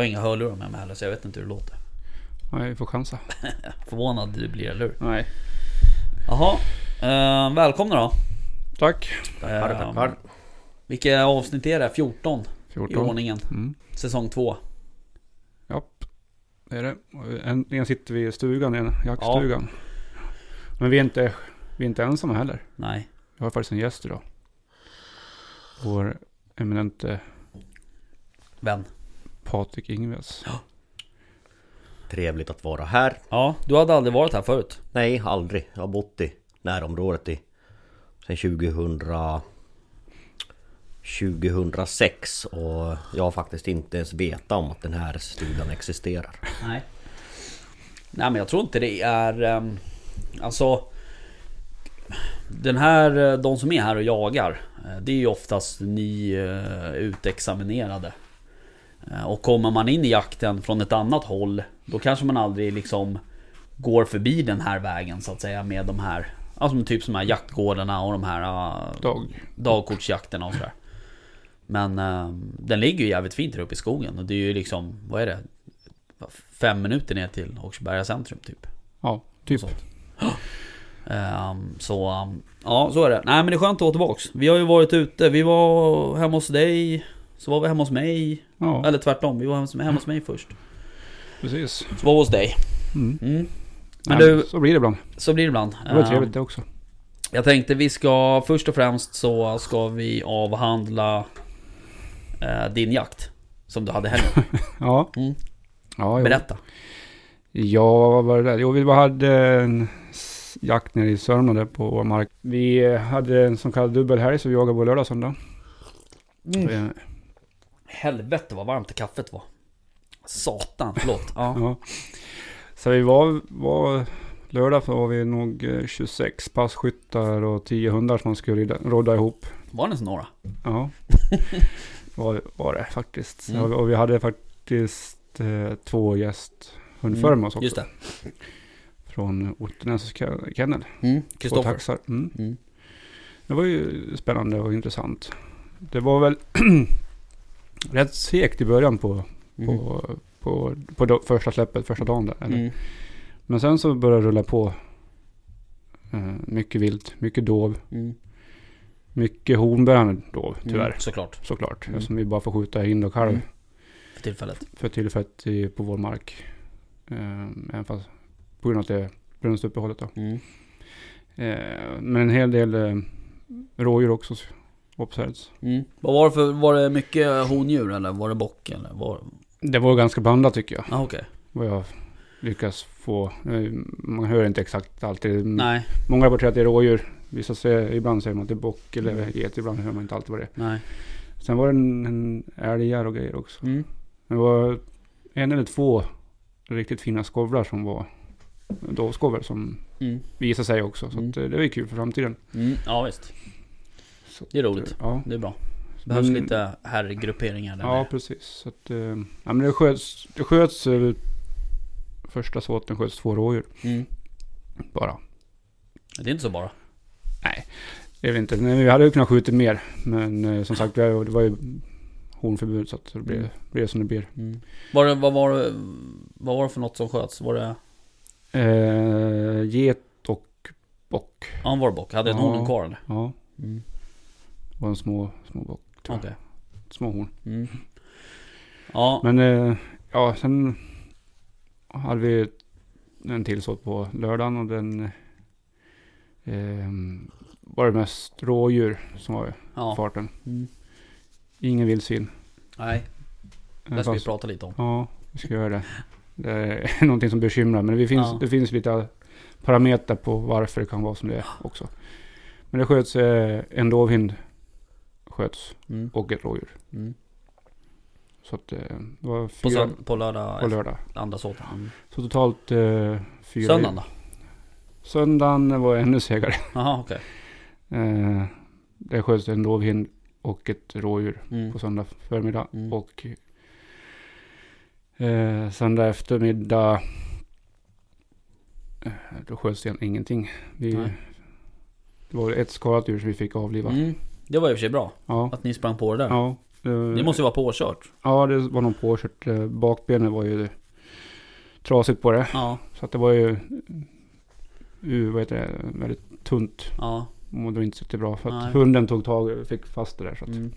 Jag har inga hörlurar med mig heller så jag vet inte hur det låter. Nej, vi får chansa. Förvånad du blir, eller hur? Nej. Jaha, eh, välkomna då. Tack. Eh, tackar. Vilka avsnitt är det? 14 i 14. ordningen. Mm. Säsong 2. Japp. Det är det. Äntligen sitter vi i stugan igen. Jaktstugan. Men vi är, inte, vi är inte ensamma heller. Nej. Vi har faktiskt en gäst idag. Vår eminente Vän. Patrik Ingves. Trevligt att vara här. Ja, du hade aldrig varit här förut. Nej, aldrig. Jag har bott i närområdet i sen 2000 2006 och jag har faktiskt inte ens vetat om att den här stugan existerar. Nej. Nej men jag tror inte det är... ehm, alltså... Den här, eh, de som är här och jagar. eh, Det är ju oftast ny utexaminerade. Eh, Och kommer man in i jakten från ett annat håll. Då kanske man aldrig liksom går förbi den här vägen så att säga med de här... Alltså typ som här jaktgårdarna och de här uh, Dag. dagkortsjakterna och sådär. Men eh, den ligger ju jävligt fint här uppe i skogen och det är ju liksom, vad är det? Fem minuter ner till Åkersberga centrum typ. Ja, typ. Så, ja så är det. Nej men det är skönt att vara tillbaks. Vi har ju varit ute, vi var hemma hos dig. Så var vi hemma hos mig. Ja, Eller tvärtom, vi var hemma hos mig först. precis. Så var vi hos dig. Mm. Mm. Men Men du, Så blir det ibland. så blir det ibland. Det var Ehm, trevligt det också. Jag tänkte vi ska först och främst så ska vi avhandla eh, din jakt. Som du hade helgen. Ja. Mm. Ja. Berätta. Ja, vad var det där? Jo, vi hade en jakt nere i Sörmland där på vår mark. Vi hade en så kallad dubbelhelg så vi jagade på lördag och söndag. Eh, Helvete vad varmt kaffet var. Satan, förlåt. Ja. Ja. Så vi var, var lördag så var vi nog eh, 26 passkyttar och 10 hundar som man skulle rodda ihop. Var det så några? Ja, var, var det faktiskt. Mm. Och vi hade faktiskt eh, två gästhundförare med oss också. Just det. Från Ottenäs kennel. Mm. Två Kristoffer. taxar. Mm. Mm. Det var ju spännande och intressant. Det var väl rätt segt i början på, Mm. på, på, på do, första släppet, första dagen där. Mm. Men sen så började det rulla på. Eh, mycket vilt, mycket dov, Mm. mycket hornbärande dov tyvärr. Mm. Såklart. Såklart, Mm. eftersom vi bara får skjuta hind och kalv Mm. För tillfället. för tillfället på vår mark. Eh, även fast på grund av att det är brunstuppehållet då. Mm. Eh, men en hel del eh, rådjur också observerats. Mm. Vad var det för, var det mycket hondjur eller var det bock eller? Var... Det var ganska blandat tycker jag. Ah, okej. Vad jag lyckas få. Eh, Man hör inte exakt alltid. Nej, Många rapporterar att det är rådjur. Vissa säger, ibland säger man att det är bock eller get. Ibland hör man inte alltid vad det är. nej. Sen var det en, en älgar och grejer också. Mm. Det var en eller två riktigt fina skovlar som var dovskovlar som Mm. visade sig också. Så Mm. eh, det var ju kul för framtiden. Mm. Ja visst. Så, Det är roligt. Ja, Det är bra. Det behövs Men- lite herrgrupperingar där ja nere. precis. Så att, eh, ja, men det sköts, det sköts eh, första såten sköts två rådjur Mm. bara. Det är inte så bara. Det är väl inte, nej, vi hade ju kunnat skjuta mer. Men eh, som sagt, det var det ju hornförbud så det blev, Mm. blev som det blir. Mm. Var det, vad, var det, vad var det för något som sköts? Var det... Eh, get och bock. Ja, var det bock? Hade en Ja. honen kvar eller? Ja, Mm. Det var en små, små bock. tror jag. Okej. Små horn. Mm. Ja. Men eh, ja, sen hade vi en till såt på lördagen och den eh, var det mest rådjur som var i ja. farten. Mm. Ingen vildsvin. Nej, Eh, det ska vi prata lite om. Ja, vi ska göra det. Det är någonting som bekymrar. Men det finns, Ja. det finns lite parametrar på varför det kan vara som det är också. Men det sköts eh, en dovhind sköts Mm. och ett rådjur. Mm. Så att eh, det var På, fyra sön- på lördag, på lördag. andra såten. Mm. Så totalt eh, fyra. Söndagen då? Söndagen var ännu segare. Jaha okej. Eh, det sköts en dovhind och ett rådjur Mm. på söndag förmiddag. Mm. Och eh, söndag eftermiddag eh, då sköts det ingenting. Vi, det var ett skadat djur som vi fick avliva. Mm. Det var i och för sig bra Ja, att ni sprang på det där. ja. Eh, Det måste ju vara påkört. Ja, det var nog påkört. Eh, Bakbenet var ju trasigt på det. Ja, Så att det var ju, uh, vad heter det, väldigt tunt. ja. Mådde inte så bra. För att hunden tog tag fick fast det där. Så att, Mm.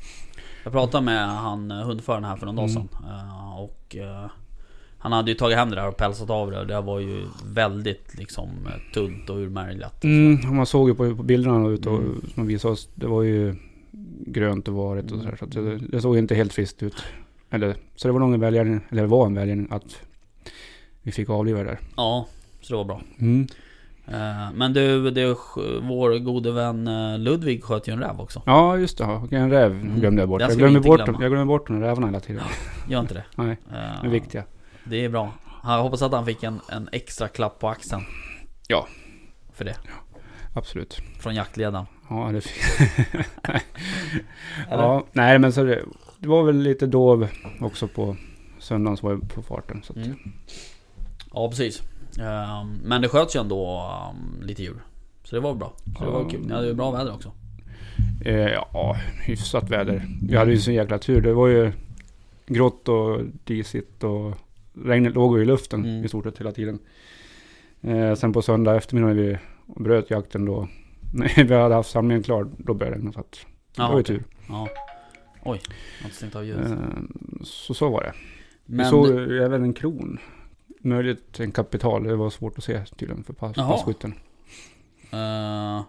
Jag pratade med han eh, hundföraren här för någon dag Mm. sedan. eh, Och han hade ju tagit hem det där och pälsat av det. Det var ju väldigt liksom tunt och urmärglat. Mm, man såg ju på, på bilderna ut och, Mm. som de visade oss. Det var ju grönt och varit och sådär. Så det, det såg inte helt friskt ut. Eller, så det var nog en välgärning, eller det var en välgärning att vi fick avliva det där. Ja, så det var bra. Mm. Eh, Men du, det, vår gode vän eh, Ludvig sköt ju en räv också. Ja, just det. Och en räv Mm. glömde jag bort. Jag glömmer bort, glömma. jag glömmer bort rävarna hela tiden. Gör inte det? Nej, Eh, de är viktiga. Det är bra. Jag hoppas att han fick en, en extra klapp på axeln. Ja. För det. Absolut. Från jaktledaren. Ja, det fick... Ja, nej men så det, det var väl lite dov också på söndagen som var på farten. Så att, Mm. Ja precis. Ehm, Men det sköts ju ändå um, lite djur. Så det var bra. Så det var Ja. kul. Ni hade ju bra väder också. eh, ja, hyfsat väder. Vi hade ju så jäkla tur. Det var ju grått och disigt och regnet låg i luften Mm. i stort sett hela tiden. Eh, sen på söndag eftermiddag när vi bröt jakten då, när vi hade haft samlingen klar, då började det regna. Så att, det Ja, var ju tur. Ja. Oj, inte stängt av ljudet. Eh, så så var det. Vi Men såg det- ju även en kron. Möjligt en kapital. Det var svårt att se tydligen för pass, Jaha. passkytten. eh,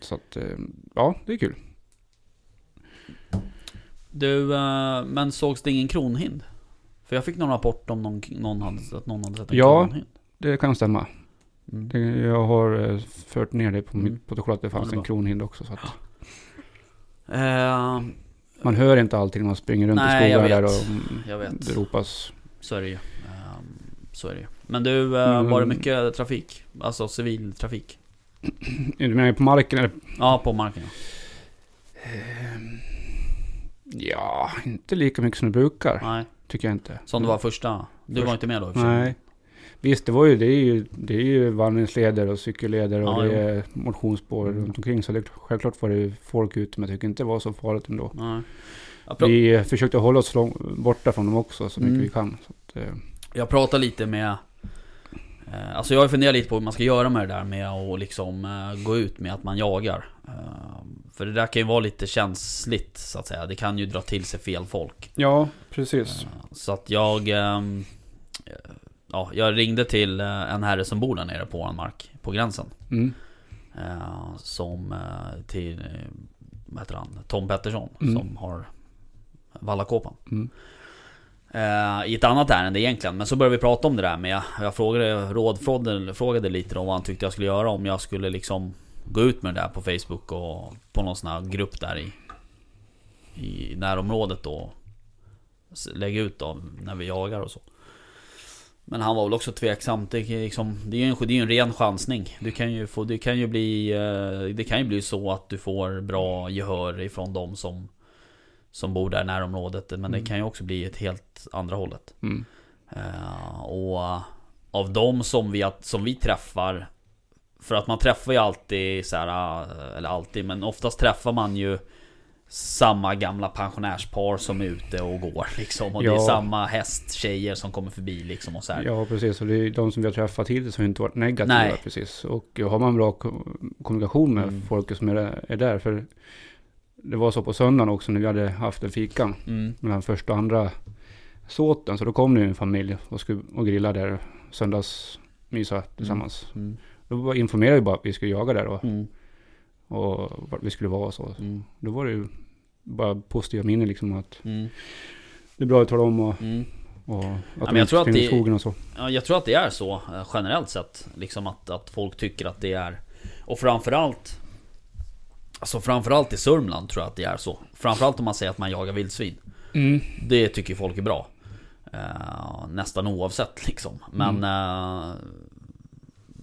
Så att, eh, ja, det är kul. du, eh, men sågs det ingen kronhind? För jag fick någon rapport om någon, någon hade, att någon hade sett en Ja. kronhind. Det kan stämma. Mm. Det, jag har eh, fört ner det på Mm. mitt protokoll att det Ja, fanns det en kronhind också. Så att Eh, man hör inte alltid när man springer runt Nej, i skogar där och mm, jag vet. det ropas. Så är det ju. Ehm, Så är det ju. Men du, eh, Mm. var det mycket trafik? Alltså civil trafik? Du menar på marken eller? Ja, på marken ja. Ja, inte lika mycket som det brukar. Nej, Tycker jag inte. som det var första. Du var Först- inte med då. Nej. Visst, det, var ju, det, är ju, det är ju vandringsleder och cykelleder och Ja, det är motionsspår Mm. runt omkring. Så det, självklart var det folk ute, men jag tycker inte det var så farligt ändå. Nej. Vi eh, försökte hålla oss lång, borta från dem också så mycket Mm. vi kan. Att, eh, jag pratade lite med... eh, Alltså jag har funderat lite på hur man ska göra med det där med att liksom eh, gå ut med att man jagar. För det där kan ju vara lite känsligt så att säga. Det kan ju dra till sig fel folk. ja, precis. Eh, Så att jag... ehm, eh, Ja, jag ringde till eh, en herre som bor där nere på vår mark, på gränsen. Mm. Som till, vad heter han, Tom Pettersson Mm. som har Vallakåpan. Mm. I ett annat ärende egentligen, men så började vi prata om det där med Jag frågade, rådfrågade frågade lite då vad han tyckte jag skulle göra om jag skulle liksom Gå ut med det där på Facebook och på någon sån här grupp där i I närområdet då Lägga ut då när vi jagar och så. Men han var väl också tveksam, det, är liksom, det är ju en, det är en ren chansning. Du kan ju få, det kan ju bli eh, Det kan ju bli så att du får bra gehör ifrån de som Som bor där i närområdet. Men det Mm. kan ju också bli ett helt andra hållet. Mm. Eh, och av de som vi, som vi träffar För att man träffar ju alltid så här, eh, eller alltid, men oftast träffar man ju Samma gamla pensionärspar som är ute och går liksom Och det är Ja. samma hästtjejer som kommer förbi liksom och så här. Ja, precis. Och det är de som vi har träffat hittills har inte varit negativa. Nej. Precis. Och har man bra ko- kommunikation med Mm. folket som är, är där. För det var så på söndagen också när vi hade haft en fika. Mm. Mellan första och andra såten. Så då kom det ju en familj och, skulle, och grilla där. Söndagsmysa tillsammans. Mm. Då informerade vi bara att vi skulle jaga där och, Mm. och vart vi skulle vara och så. Mm. Då var det ju bara positiva minnen liksom. Att Mm. det är bra att tala om och, Mm. och att men de jag tror att springer i det- skogen och så. Ja, jag tror att det är så eh, generellt sett. Liksom att, att folk tycker att det är... Och framförallt... Alltså framförallt i Sörmland tror jag att det är så. Framförallt om man säger att man jagar vildsvin. Mm. Det tycker folk är bra. Eh, nästan oavsett liksom. Men... Mm. eh,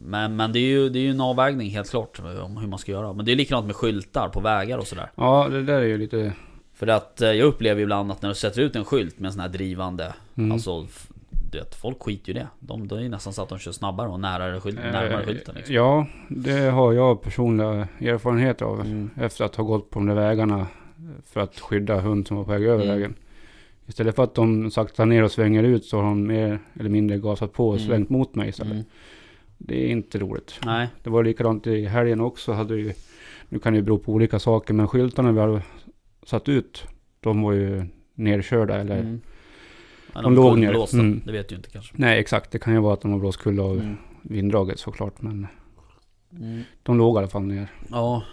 men, men det är ju det är ju en avvägning helt klart om hur man ska göra. Men det är likadant med skyltar på vägar och sådär. Ja, det där är ju lite... För att eh, jag upplever ibland att när du sätter ut en skylt med en sån här drivande Mm. Alltså du vet, folk skiter ju det. De, det är ju nästan så att de kör snabbare och närmare, skylt, närmare skylten liksom. Eh, Ja, det har jag personliga erfarenheter av. Mm. Efter att ha gått på de där vägarna för att skydda hund som var på väg över Mm. vägen. Istället för att de saktar ner och svänger ut så har de mer eller mindre gasat på och Mm. svängt mot mig istället. Det är inte roligt. Nej. Det var likadant i helgen också. Hade ju, nu kan det ju bero på olika saker, men skyltarna vi hade satt ut, de var ju nerkörda eller... Mm. De de låg ner. blåsta, Mm. det vet du inte kanske. Nej, exakt. Det kan ju vara att de har blåst kull av Mm. vinddraget såklart, men Mm. de låg i alla fall ner. Ja,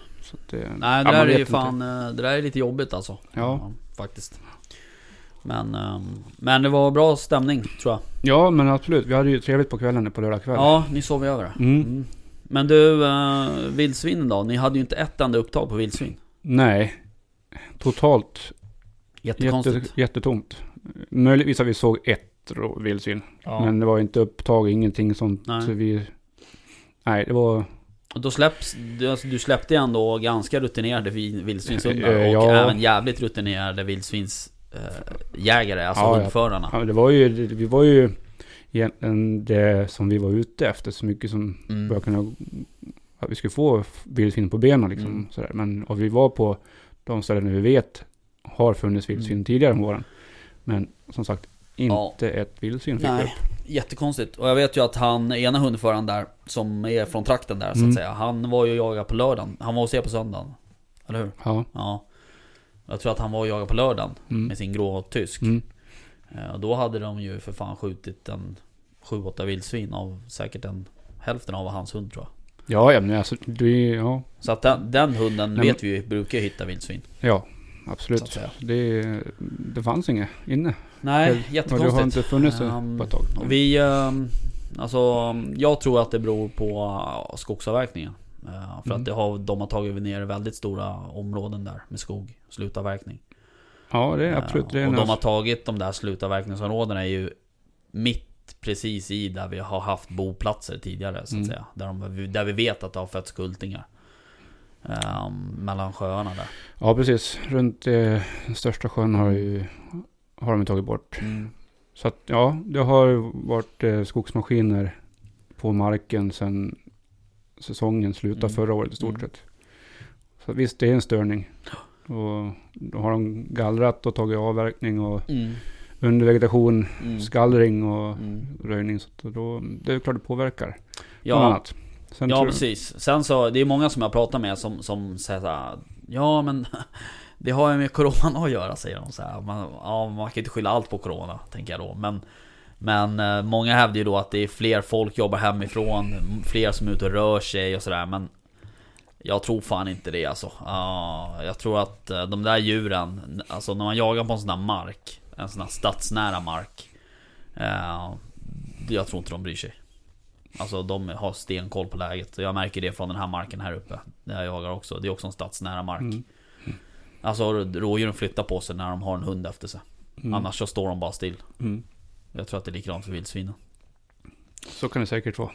det, nej ja, det man där är ju fan, eh, det där är lite jobbigt alltså. Ja. faktiskt. Men, ehm, men det var bra stämning tror jag. Ja, men absolut. Vi hade ju trevligt på kvällen på lördag kväll. Ja, ni sov över. Mm. Mm. Men du, uh, vildsvinen då? Ni hade ju inte ett enda upptag på vildsvin. Nej. Totalt Jättekonstigt. jätte, jättetomt. Möjligtvis har vi såg ett vildsvin. Ja. Men det var inte upptag, ingenting sånt. Nej. Så vi... Nej, det var... Och då släpps, du, alltså, du släppte ju ändå ganska rutinerade vi- vildsvinshundar Eh, och ja. även jävligt rutinerade vildsvinsjägare, alltså Ja, ja. hundförarna. Ja, det var ju... Vi var ju egentligen det som vi var ute efter. Så mycket som Mm. bör kunna... Att vi skulle få vildsvin på benen liksom. Mm. Sådär. Men och vi var på de ställen vi vet har funnits vildsvin Mm. tidigare om våren. Men som sagt, inte ett vildsvin fick Nej, upp. jättekonstigt. Och jag vet ju att han, ena hundföraren där, som är från trakten där så Mm. att säga. Han var ju och jagade på lördagen. Han var hos er på söndagen. Eller hur? Ja. Ja. Jag tror att han var och jagade på lördagen Mm. med sin grå tysk. Mm. Eh, Och då hade de ju för fan skjutit en 7-8 vildsvin av säkert en hälften av hans hund tror jag. Ja, ja, men alltså, det, ja, Så att den, den hunden Nej, vet vi ju brukar hitta vildsvin. ja, absolut. Det, det fanns inget inne. Nej, Och det har jättekonstigt. inte funnits Ehm, på ett tag. Vi, ehm, alltså jag tror att det beror på skogsavverkningen. Eh, för Mm. att det har, de har tagit ner väldigt stora områden där med skog, slutavverkning. Ja, det är absolut. Det är Eh, och de har tagit de där slutavverkningsområdena är ju mitt precis i där vi har haft boplatser tidigare så att Mm. säga. Där, de, där vi vet att det har fötts kultingar. Ehm, mellan sjöarna där. Ja, precis. Runt eh, den största sjön har, ju, har de tagit bort. Så att ja, det har varit eh, skogsmaskiner på marken sedan säsongen slutade Mm. förra året i stort Mm. sett. Så visst, det är en störning. Och då har de gallrat och tagit avverkning och Mm. undervegetation, Mm. skallring och Mm. röjning. Så då, det är klart det påverkar. Ja, annat. Sen ja precis. Sen så, det är många som jag pratar med som, som säger såhär Ja men Det har ju med Corona att göra säger de så här. Man, ja, man kan inte skylla allt på Corona tänker jag då men Men eh, många hävdar ju då att det är fler folk jobbar hemifrån Fler som är ute och rör sig och sådär men Jag tror fan inte det alltså Ja, Jag tror att eh, de där djuren Alltså när man jagar på en sån där mark En sån här stadsnära mark eh, Jag tror inte de bryr sig Alltså de har stenkoll på läget. Jag märker det från den här marken här uppe. Där jag jagar också. Det är också en stadsnära mark. Mm. Alltså rådjuren flyttar på sig när de har en hund efter sig. Mm. Annars så står de bara still. Mm. Jag tror att det är likadant för vildsvinen. Så kan det säkert vara.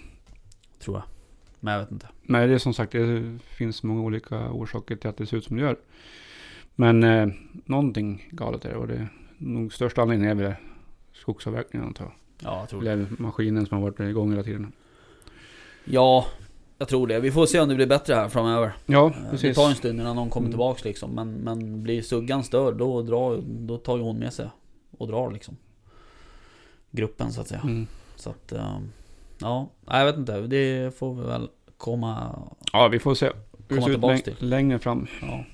Tror jag. Men jag vet inte. Men det är som sagt, det finns många olika orsaker till att det ser ut som det gör. Men eh, någonting galet är det och det är nog största anledningen är väl skogsavverkningen antar jag. Ja, jag tror det. Eller maskinen som har varit igång hela tiden. Ja, jag tror det. Vi får se om det blir bättre här framöver. Ja, Eh, Det precis. tar en stund innan någon kommer Mm. tillbaks liksom. Men, men blir suggan störd då, drar, då tar ju hon med sig och drar liksom. Gruppen så att säga. Mm. Så att, ehm, ja, jag vet inte. Det får vi väl komma, Ja, vi får se. Komma läng- till. längre fram. Ja.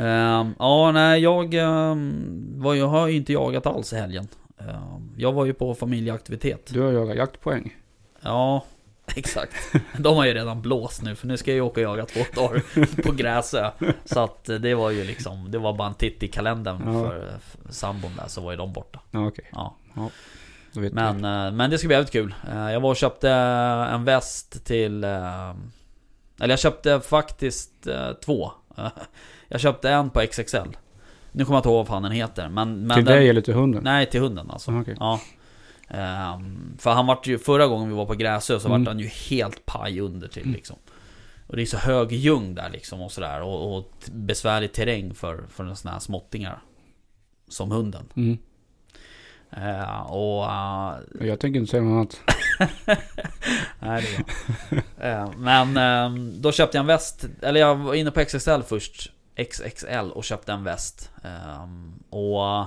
Ehm, ja, nej, jag um, var, jag har ju inte jagat alls i helgen. Ehm, jag var ju på familjeaktivitet. Du har jagat jaktpoäng. Ja, exakt. De har ju redan blåst nu, för nu ska jag ju åka och jaga två dagar på Gräsö. Så att eh, det var ju liksom, det var bara en titt i kalendern Ja. för, för sambon där, så var ju de borta. Ja, okej. Ja. Vet Men, eh, men det ska bli jävligt kul. Eh, Jag var och köpte en väst till... eh, Eller jag köpte faktiskt eh, två. Jag köpte en på XXL. Nu kommer jag inte ihåg vad fan den heter. Men, men Till den, dig eller till hunden? Nej, till hunden alltså. Ah, okej. Ja. Ehm, för han vart ju, förra gången vi var på Gräsö så Mm. vart han ju helt paj under till liksom. Och det är så hög ljung där liksom och sådär. Och, och besvärlig terräng för, för sådana här småttingar. Som hunden. Mm. Eh, och... eh, Jag tänker inte säga något annat. Nej, det är. Eh, Men eh, då köpte jag en väst, eller jag var inne på XXL först. XXL och köpte en väst. Ehm, och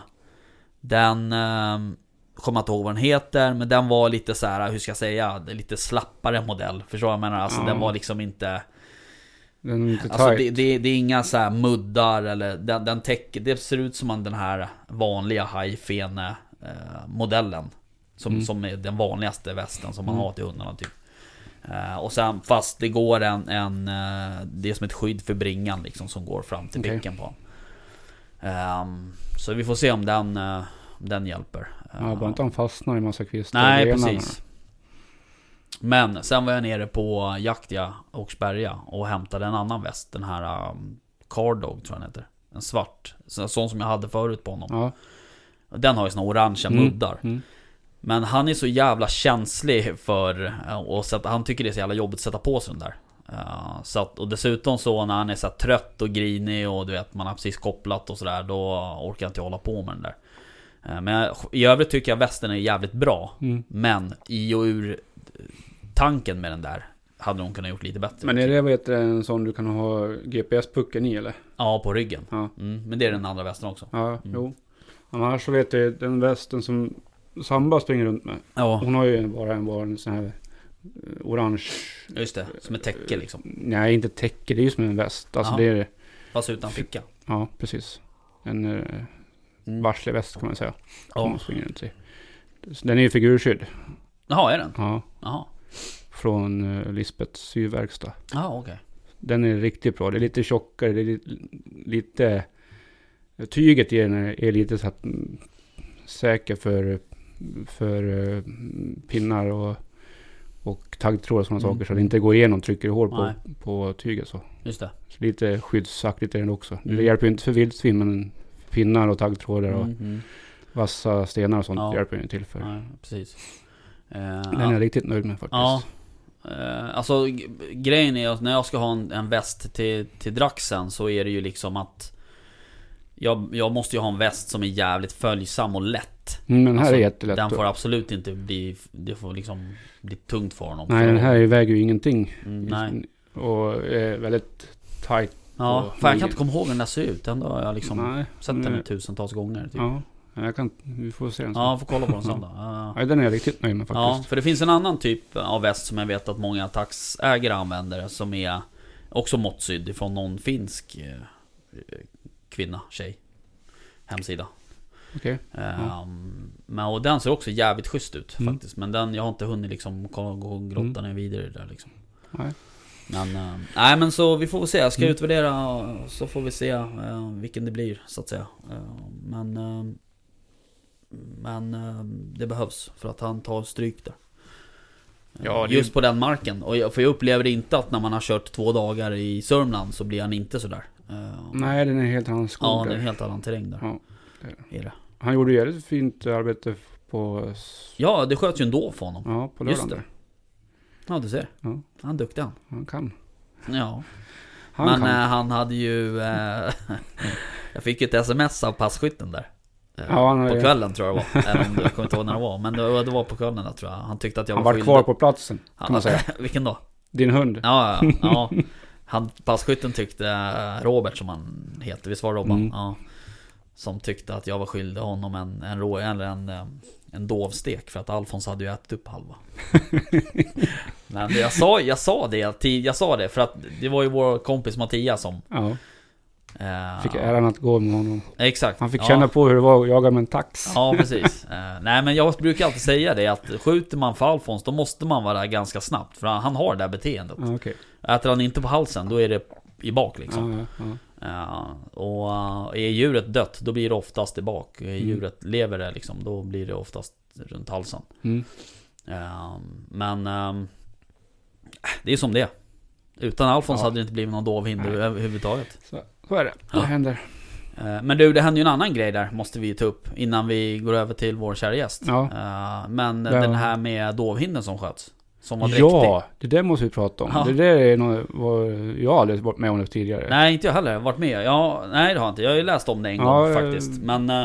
den... Um, kommer inte ihåg vad den heter, men den var lite så här, hur ska jag säga? Lite slappare modell. Förstår du vad jag menar? Alltså Ja. den var liksom inte... Den är inte Alltså det, det, det är inga så här muddar eller den, den täcker, det ser ut som den här vanliga Haifene eh, modellen. Som, Mm. som är den vanligaste västen som man Mm. har till hundarna typ. Eh, och sen fast det går en, en eh, det är som ett skydd för bringan liksom som går fram till Okej. bäcken på Ehm, Så vi får se om den, om den hjälper. Ja, bara inte han fastnar i massa kvistar. Nej precis. Men sen var jag nere på Jaktia Åkersberga och hämtade en annan väst. Den här um, Cardog tror jag den heter. En svart. Så- Sån som jag hade förut på honom. Ja. Den har ju såna orangea Mm, muddar. Mm. Men han är så jävla känslig för... eh, Och sätta, han tycker det är så jävla jobbigt att sätta på sig den där. Eh, så att, och dessutom så när han är så trött och grinig och du vet man har precis kopplat och sådär. Då orkar jag inte hålla på med den där. Eh, Men jag, i övrigt tycker jag västen är jävligt bra. Mm. Men i och ur tanken med den där hade de kunnat gjort lite bättre. Men är det vad heter det, en sån du kan ha GPS-pucken i eller? Ja, på ryggen. Ja. Mm, men det är den andra västen också. Ja, jo. Annars så vet jag den västen som Samba springer runt med. Ja, Hon har ju bara en, bara en sån här eh, orange. just det. Som ett täcke liksom. Nej, inte täcke. Det är ju som en väst. Alltså Ja. det är Fast utan ficka. Ja, precis. En uh, Mm. varslig väst kan man säga. Som Ja. hon springer runt i. Den är ju figurskydd. Jaha, är den? Ja. Jaha. Från uh, Lisbeths syverkstad. Ja, okej. Den är riktigt bra. Det är lite tjockare. Det är lite... lite tyget i den är, lite så att mm, säker för, för eh, pinnar och, och taggtråd och sådana Mm. saker. Så det inte går igenom trycker hål på, Nej. på tyget. Så. Just det. så lite skyddsaktigt är den också. Mm. Det hjälper ju inte för vildsvin men pinnar och taggtrådar och Mm, mm. vassa stenar och sånt Ja. hjälper ju till för. Nej, precis. Eh, Den är jag riktigt nöjd med faktiskt. Ja. Eh, alltså grejen är att när jag ska ha en, en väst till, till Draxen så är det ju liksom att jag, jag måste ju ha en väst som är jävligt följsam och lätt. Mm, men den här Alltså, är jättelätt. Den får absolut inte bli... Det får liksom bli tungt för honom. Nej, den här väger ju ingenting. Mm, nej. Och är väldigt tight. Ja, fan jag kan inte komma ihåg hur den där ser ut. Ändå har jag liksom Nej, sett den tusentals gånger. Typ. Ja, Ja, jag kan, vi får se den sen. jag får kolla på den sen då. Ja. Ja, den är jag riktigt nöjd med Ja, faktiskt. för det finns en annan typ av väst som jag vet att många taxägare använder som är också måttsydd ifrån någon finsk eh, kvinna, tjej. Hemsida. Okej. Ehm, men, och den ser också jävligt schysst ut Mm. faktiskt. Men den, jag har inte hunnit liksom gå och grotta ner vidare där liksom. Nej. Men, eh, nej men så vi får väl se. Jag ska Mm. utvärdera så får vi se eh, vilken det blir så att säga. Eh, men men det behövs för att han tar stryk där. Ja, det- Just på den marken. Och jag, för jag upplever inte att när man har kört två dagar i Sörmland så blir han inte sådär. Eh, Nej, den är helt annan skog Ja, det är en helt annan terräng där. Ja, Är det. Han gjorde ju jävligt fint arbete på, Ja, det sköts ju ändå för honom. ja, på Just lördagen. det. Ja, du ser. Ja. Han är duktig han. Han kan. Ja. Han Men kan. eh, han hade ju... Eh, jag fick ju ett sms av passkytten där. Eh, Ja, han på kvällen tror jag det var. Eller om det, jag kommer inte ihåg när det var. Men det, var- det var på kvällen där tror jag. Han tyckte att jag han var var skyldig. kvar på platsen, kan man säga. Vilken då? Din hund. Ja, ja, ja. Han, passkytten tyckte, eh, Robert som han heter, visst var det Robban? Mm. Ja. Som tyckte att jag var skyldig honom en, en, rå, eller en, eh, en dovstek för att Alfons hade ju ätit upp halva. Men jag sa, jag sa det, jag sa det för att det var ju vår kompis Mattias som... Ja, eh, fick äran att gå med honom. Exakt. Han fick ja. känna på hur det var att jaga med en tax. Ja, precis. Eh, nej, men jag brukar alltid säga det att skjuter man för Alfons, då måste man vara där ganska snabbt. För han, har det där beteendet. Ja, okej. Äter han inte på halsen, då är det i bak liksom. Ja, ja, ja. Och eh, är djuret dött, då blir det oftast i bak. Är Mm. djuret lever det liksom, då blir det oftast runt halsen. Mm. Eh, men ehm, det är som det. Utan Alfons hade det inte blivit någon dovhind överhuvudtaget. Så, så är det. Det händer. Eh, Men du, det händer ju en annan grej där, måste vi ta upp innan vi går över till vår kära gäst. Ja. Eh, Men den här med dovhinden som sköts. Som var dräktig. Ja, det där måste vi prata om. Ja. Det där är något, vad jag har aldrig varit med om det tidigare. Nej, inte jag heller. Jag har Varit med. Ja, nej det har jag inte. Jag har ju läst om det en Ja, gång eh, faktiskt. Men eh,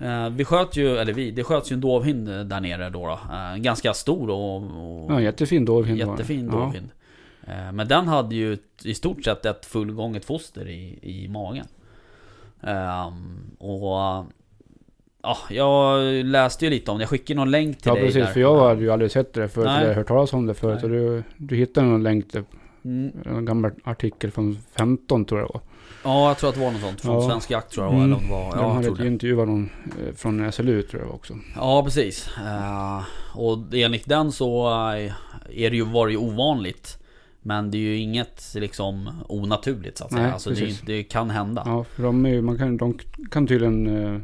eh, vi sköt ju, eller vi, det sköts ju en dovhind där nere då. då. Eh, ganska stor och, och Ja, jättefin dovhind jättefin Ja. dovhind. Eh, Men den hade ju i stort sett ett fullgånget foster i, i magen. Ehm, och... Ja, jag läste ju lite om det. Jag skickade någon länk till Ja dig precis, där. för jag hade ju aldrig sett det förut, Nej. eller hört talas om det förut. Nej. Och du, du hittade någon länk till Mm. en gammal artikel från 15 tror jag var. Ja, jag tror att det var något sånt. Från Ja. Svensk Jakt tror jag var. Mm. Eller var. De Ja, jag hade det. intervjuat någon eh, från SLU tror jag var också. Ja, precis. Eh, och enligt den så eh, är det ju, var det ju ovanligt. Men det är ju inget liksom onaturligt så att säga. Nej, alltså det, ju- det kan hända. Ja, Ja, för de, är, ju- man kan, de kan tydligen eh,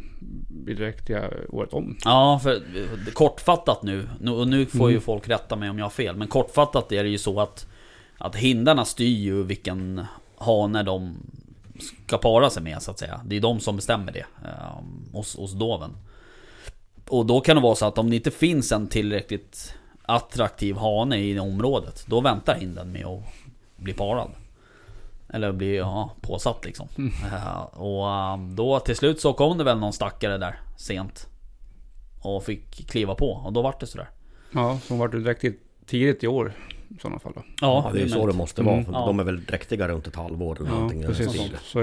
bli dräktiga året om. för eh, kortfattat nu. nu- Och nu får ju Mm. folk rätta mig om jag har fel. Men kortfattat är det ju så att Att hindarna styr ju vilken hane de ska para sig med så att säga. Det är de som bestämmer det eh, hos, hos doven. Och då kan det vara så att om det inte finns en tillräckligt attraktiv hane i området, då väntar hinden med att bli parad. Eller bli ja, påsatt liksom. Eh, och eh, då till slut så kom det väl någon stackare där sent. Och fick kliva på och då vart det sådär. Ja, som vart det direkt tidigt i år i sådana fall då. Ja, det är ju så det måste vara. Mm. För Ja. De är väl dräktiga runt ett halvår eller Ja, någonting. precis. Så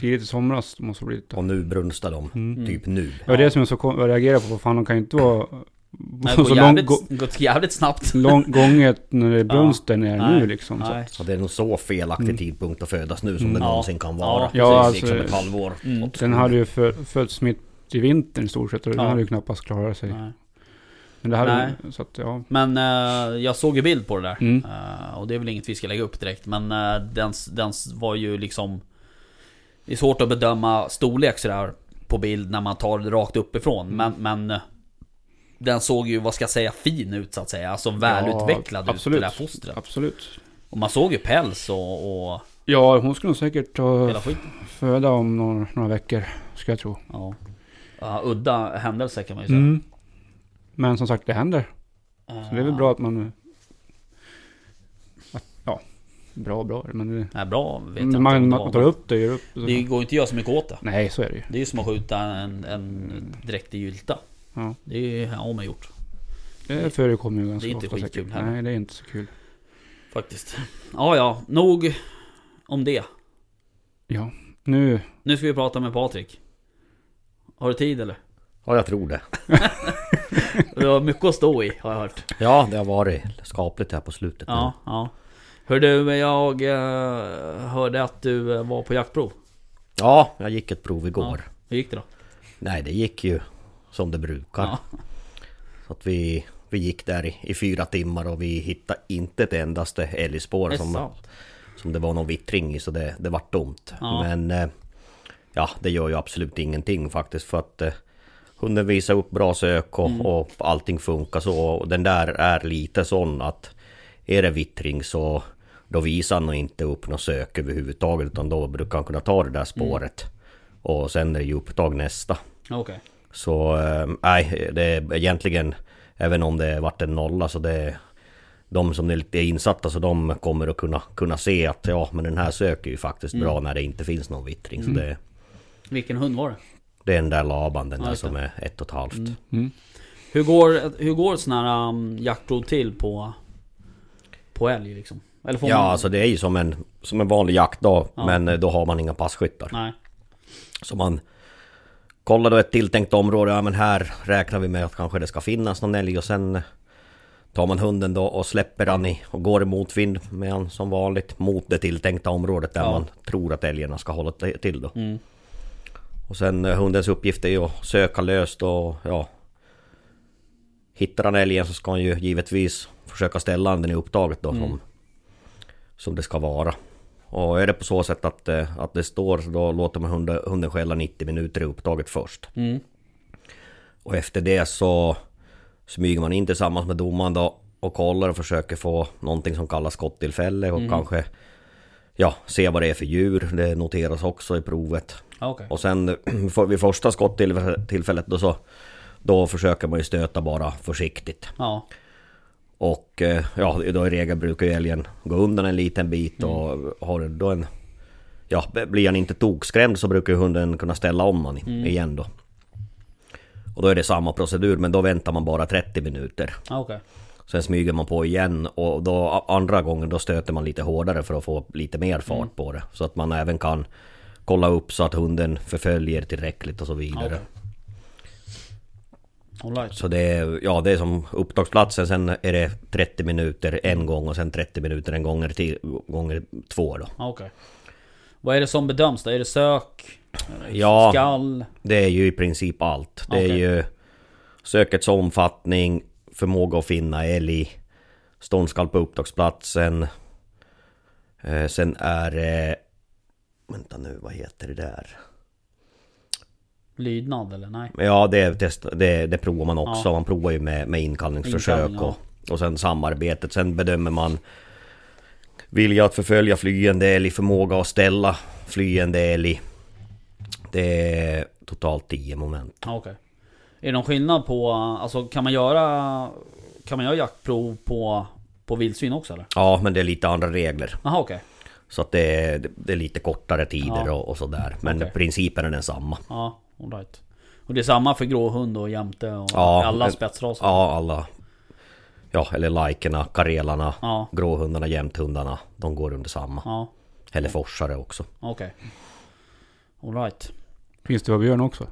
tidigt i somras måste det bli. Och nu brunstar de. Mm. Typ nu. Det var det som jag så reagerade på. Fan, de kan ju inte vara Det jävligt, gå, gått jävligt snabbt. lång, gånget när det är brunsten är Nej, nu liksom. Så. Nej. Så det är nog så felaktig Mm. tidpunkt att födas nu som det Ja. någonsin kan vara. Ja, precis. liksom alltså- ett halvår. Mm. Den hade ju fö, fötts mitt i vintern i stort sett och den Ja. hade ju knappast klarat sig. Nej. Men det hade Nej. så att ja. Men eh, jag såg ju bild på det där. Mm. Eh, och det är väl inget vi ska lägga upp direkt. Men eh, den, den var ju liksom... Det är svårt att bedöma storlek sådär på bild när man tar det rakt uppifrån. Men, men den såg ju, vad ska jag säga, fin ut så att säga. Alltså välutvecklad ut absolut. det där fostret. Absolut. Och man såg ju päls och, och Ja, hon skulle nog säkert skiten. föda om några, några veckor. Ska jag tro. Ja. Ja, udda händelse kan man ju säga. Mm. Men som sagt, det händer. Så det är väl bra att man... Att, ja, bra bra. Men det, Nej, bra vet jag men inte. man, man tar upp det, gör upp det. Det går inte att göra så mycket åt det. Nej, så är det ju. Det är ju som att skjuta en, en dräktig gylta. Ja. Det har man gjort. Det förekommer ju ganska Det är inte ofta skitkul säkert. heller. Nej, det är inte så kul. Faktiskt. Ja, ja. Nog om det. Ja, nu... Nu ska vi prata med Patrik. Har du tid eller? Ja, jag tror det. Du har mycket att stå i, har jag hört. Ja, det har varit skapligt här på slutet. Ja, ja. Hör du, jag eh, hörde att du eh, var på jaktprov. ja, jag gick ett prov igår. Hur gick det då? Nej, det gick ju som det brukar. Ja. Så att vi, vi gick där i, i fyra timmar och vi hittade inte ett endaste älgspår som, sant. som det var någon vittring i så det, det vart dumt. Ja. Men eh, ja, det gör ju absolut ingenting faktiskt för att eh, hunden visar upp bra sök och, Mm. och allting funkar så. Och den där är lite sån att är det vittring så då visar han inte upp något sök överhuvudtaget utan då brukar han kunna ta det där spåret. Och sen är det ju upptag nästa. Okej. Så eh, nej, det är egentligen Även om det varit en nolla så det De som är lite insatta så de kommer att kunna, kunna se att ja men den här söker ju faktiskt Mm. bra när det inte finns någon vittring. Så det, Vilken hund var det? det är den där laban, den Ja, där som är ett och ett halvt. Mm. Mm. Hur går, hur går sån här um, jaktprov till på... På älg liksom? Eller får Ja man... alltså det är ju som en, som en vanlig jaktdag Ja. men eh, då har man inga passkyttar. Nej. Så man kollar då ett tilltänkt område, ja men här räknar vi med att kanske det ska finnas någon älg och sen tar man hunden då och släpper han i och går i motvind med han som vanligt mot det tilltänkta området där Ja. man tror att älgarna ska hålla till då. Mm. Och sen eh, hundens uppgift är ju att söka löst och ja Hittar han älgen så ska han ju givetvis försöka ställa den i upptaget då som, som det ska vara. Och är det på så sätt att, eh, att det står då låter man hunden, hunden skälla 90 minuter i upptaget först. Mm. Och efter det så smyger man in tillsammans med domaren då och kollar och försöker få någonting som kallas skottillfälle och kanske Ja, se vad det är för djur. Det noteras också i provet. Ja, Okej. Och sen för- vid första skottillfället då så Då försöker man ju stöta bara försiktigt. Ja. Och eh, ja, då i regel brukar ju älgen gå undan en liten bit och har då en... Ja, blir han inte tokskrämd så brukar hunden kunna ställa om han i- igen då. Och då är det samma procedur men då väntar man bara 30 minuter. Ja, Okej. Sen smyger man på igen och då andra gången då stöter man lite hårdare för att få lite mer fart Mm. på det. Så att man även kan kolla upp så att hunden förföljer tillräckligt och så vidare. Okej. Right. Så det är, ja, det är som upptagsplatsen, sen är det 30 minuter en gång och sen 30 minuter en gånger till, gånger två då. Ja, Okej. Vad är det som bedöms då? Är det sök? Ja. Skall? Det är ju i princip allt. Det är Okej. ju sökets omfattning, förmåga att finna älg, ståndskall på upptagsplatsen. Eh, sen är det... Vänta nu, vad heter det där? Lydnad eller nej? Ja, det, test, det, det provar man också. Ja. Man provar ju med, med inkallningsförsök Inkallning, och, och sen samarbetet. Sen bedömer man vilja att förfölja flyende älg, förmåga att ställa flyende älg. Det är totalt 10 moment. Ja, Okej. Är det någon skillnad på... Alltså kan man göra... Kan man göra jaktprov på, på vildsvin också eller? Ja, men det är lite andra regler. Jaha okej. Så att det är, det är lite kortare tider Ja. och, och sådär. Men Okej. principen är densamma. Ja, alright. Och det är samma för gråhund och jämte och Ja, alla spetsraser? Ja, alla... Ja, eller lajkerna, karelarna, Ja, gråhundarna, jämthundarna. De går under samma. ja, Eller forsare också. okej. Alright. Finns det vad björn också?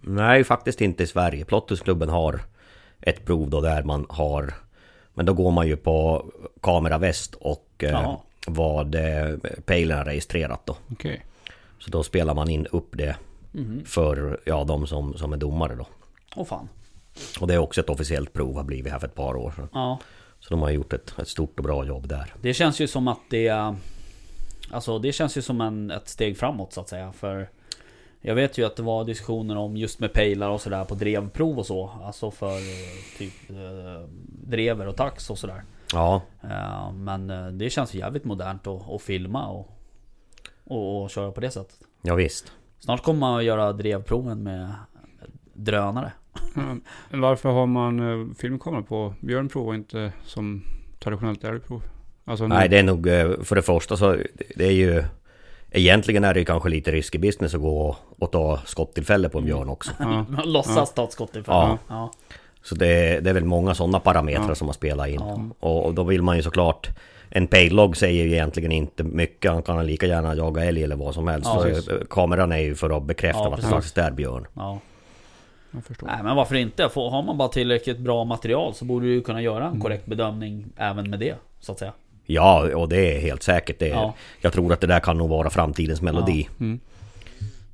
Nej, faktiskt inte i Sverige. Plottusklubben har ett prov då där man har... Men då går man ju på kameraväst och eh, vad eh, pejlen har registrerat då. Okej. Så då spelar man in upp det Mhm. för ja, de som, som är domare då. Åh fan. Och det är också ett officiellt prov, har blivit här för ett par år sedan. Ja. Så de har gjort ett, ett stort och bra jobb där. Det känns ju som att det... Alltså det känns ju som en, ett steg framåt så att säga. För jag vet ju att det var diskussioner om just med pejlar och sådär på drevprov och så. Alltså för typ eh, drever och tax och sådär. Ja, Eh, Men eh, det känns ju jävligt modernt att, att filma och, och, och köra på det sättet. ja visst. Snart kommer man att göra drevproven med drönare. Ja, Varför har man eh, filmkamera på björnprov och inte som traditionellt älgprov? Alltså, Nej, det är nog eh, för det första så det är ju Egentligen är det ju kanske lite risky business att gå och, och ta skottillfälle på en björn också. Ja. Låtsas ta ett skott ifrån. Ja. Ja. Så det, det är väl många sådana parametrar Ja. som har spelat in. Ja. Och, och då vill man ju såklart En paylock säger ju egentligen inte mycket. Han kan lika gärna jaga älg eller vad som helst. Ja, eh, kameran är ju för att bekräfta Ja, att det faktiskt är björn. ja. Jag förstår. Nej men varför inte? Får- Har man bara tillräckligt bra material så borde du kunna göra Mm. en korrekt bedömning även med det. Så att säga. Ja, och det är helt säkert. Det är, Ja. Jag tror att det där kan nog vara framtidens melodi. Mm.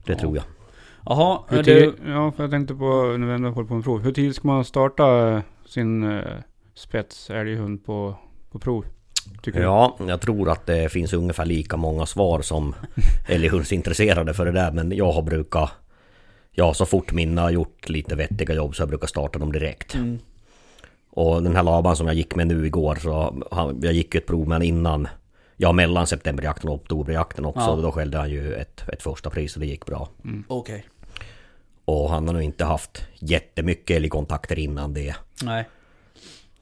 Det Ja. tror jag. Jaha, Hur du... Ja, för jag tänkte på, när vi ändå håller på med prov. Hur tidigt ska man starta eh, sin eh, spets älghund på, på prov? Tycker du? Ja, jag tror att det finns ungefär lika många svar som älghundsintresserade för det där. Men jag har brukat... Ja, så fort mina har gjort lite vettiga jobb så jag brukar starta dem direkt. Mm. Och den här laban som jag gick med nu igår så... Han, jag gick ju ett prov med han innan... Ja, mellan septemberjakten och oktoberjakten också. Ja. Då skällde han ju ett, ett första pris och det gick bra. Okej. Och han har nog inte haft jättemycket älgkontakter innan det. Nej.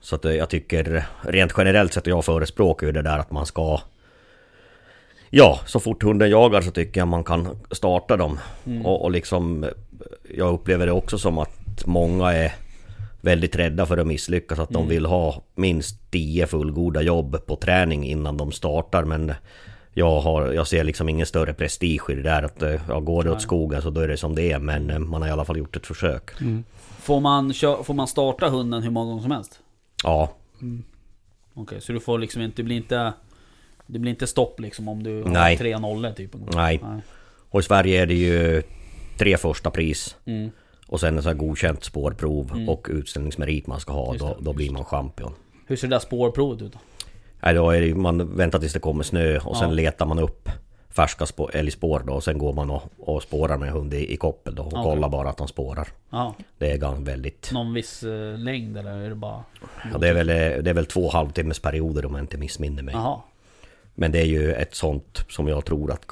Så att eh, jag tycker rent generellt sett, och jag förespråkar ju det där att man ska... Ja, så fort hunden jagar så tycker jag man kan starta dem. Mm. Och, och liksom... Jag upplever det också som att många är väldigt rädda för att misslyckas. Att Mm. de vill ha minst 10 fullgoda jobb på träning innan de startar. Men jag, har, jag ser liksom ingen större prestige i det där. Att eh, ja, går det åt skogen så då är det som det är. Men eh, man har i alla fall gjort ett försök. Mm. Får man, får man starta hunden hur många gånger som helst? Ja, Okej, så du får liksom inte... Det blir inte... Det blir inte stopp liksom om du har Nej. tre nollor typ? en gång? nej. Nej. Och i Sverige är det ju tre första pris. Mm. Och sen här godkänt spårprov Mm. och utställningsmerit man ska ha. Just Då, det, då blir man champion. Hur ser det där spårprovet ut då? Nej, då är det, man väntar tills det kommer snö och sen Ja. letar man upp färska spår, älgspår då. Och sen går man och, och spårar med hund i, i koppel då. Och Okej. kollar bara att han spårar. Ja, Det är ganska väldigt... någon viss eh, längd eller är det bara... Ja, det, är väl, det är väl två halvtimmes perioder om jag inte missminner mig. Jaha. Men det är ju ett sånt som jag tror att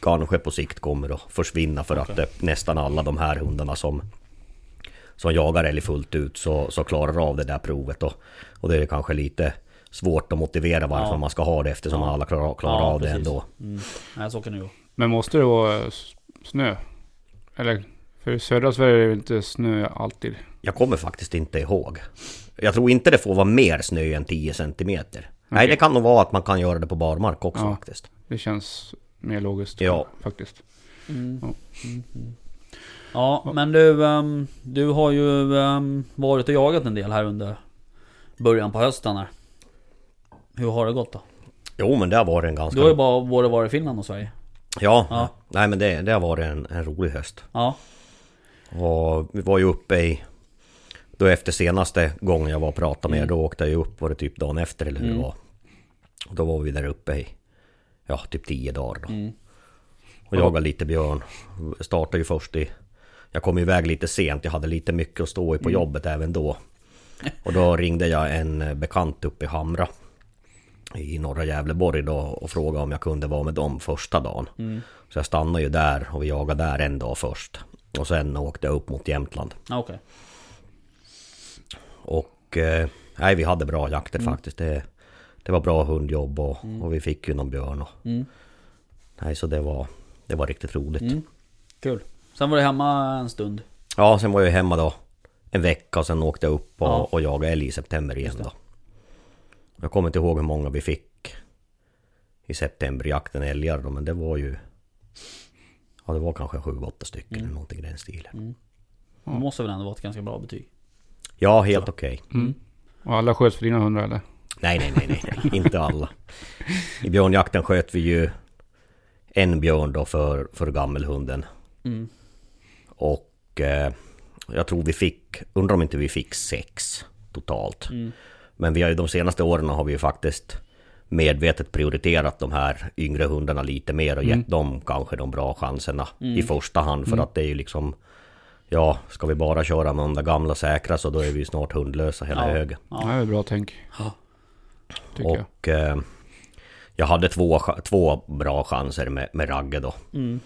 kanske på sikt kommer att försvinna för att Okej. eh, nästan alla de här hundarna som som jagar älg fullt ut så, så klarar av det där provet och, och det är kanske lite svårt att motivera varför Ja. man ska ha det eftersom Ja. alla klarar, klarar Ja, av det precis. ändå. Mm. Nej, så kan det ju vara. Men måste det vara s- snö? Eller? För i södra Sverige är det inte snö alltid. Jag kommer faktiskt inte ihåg. Jag tror inte det får vara mer snö än 10 centimeter. Nej, det kan nog vara att man kan göra det på barmark också Ja. faktiskt. Det känns mer logiskt Ja. faktiskt. Ja, men du, ehm, du har ju ehm, varit och jagat en del här under början på hösten här. Hur har det gått då? Jo, men det har varit en ganska... Du har ju bara både varit i Finland och Sverige. Ja, Ja. nej men det, det har varit en, en rolig höst. Ja, Och vi var ju uppe i... Då efter senaste gången jag var och pratade med er, då åkte jag ju upp, var det typ dagen efter eller hur det var. Och då var vi där uppe i, ja typ 10 dagar då. Och jagade lite björn. Startade ju först i... Jag kom iväg lite sent, jag hade lite mycket att stå i på jobbet även då. Och då ringde jag en bekant uppe i Hamra. I norra Gävleborg då och frågade om jag kunde vara med dem första dagen. Så jag stannade ju där och vi jagade där en dag först. Och sen åkte jag upp mot Jämtland. ja, okej. Och eh, nej, vi hade bra jakter faktiskt. Det, det var bra hundjobb och, och vi fick ju någon björn. Och, Mm. Nej, så det var, det var riktigt roligt. Mm. Kul. Sen var du hemma en stund. Ja, sen var jag hemma då en vecka och sen åkte jag upp och, Ja. och jagade älg i september igen då. Jag kommer inte ihåg hur många vi fick i septemberjakten älgar då, men det var ju... Ja, det var kanske sju, åtta stycken Mm. eller någonting i den stilen. Det måste väl ändå vara ett ganska bra betyg. Ja, helt okej. Och alla sköts för dina hundar eller? Nej, nej, nej, nej, nej, inte alla. I björnjakten sköt vi ju en björn då för, för gammelhunden. Mm. Och eh, jag tror vi fick, undrar om inte vi fick sex totalt. Mm. Men vi har ju de senaste åren har vi ju faktiskt medvetet prioriterat de här yngre hundarna lite mer och gett dem kanske de bra chanserna i första hand. För att det är ju liksom, ja, ska vi bara köra med de där gamla säkra så då är vi ju snart hundlösa hela Ja. högen. Ja. Det är bra tänk. Ja. Tycker jag. Och eh, jag hade två, två bra chanser med, med Ragge då. Mm.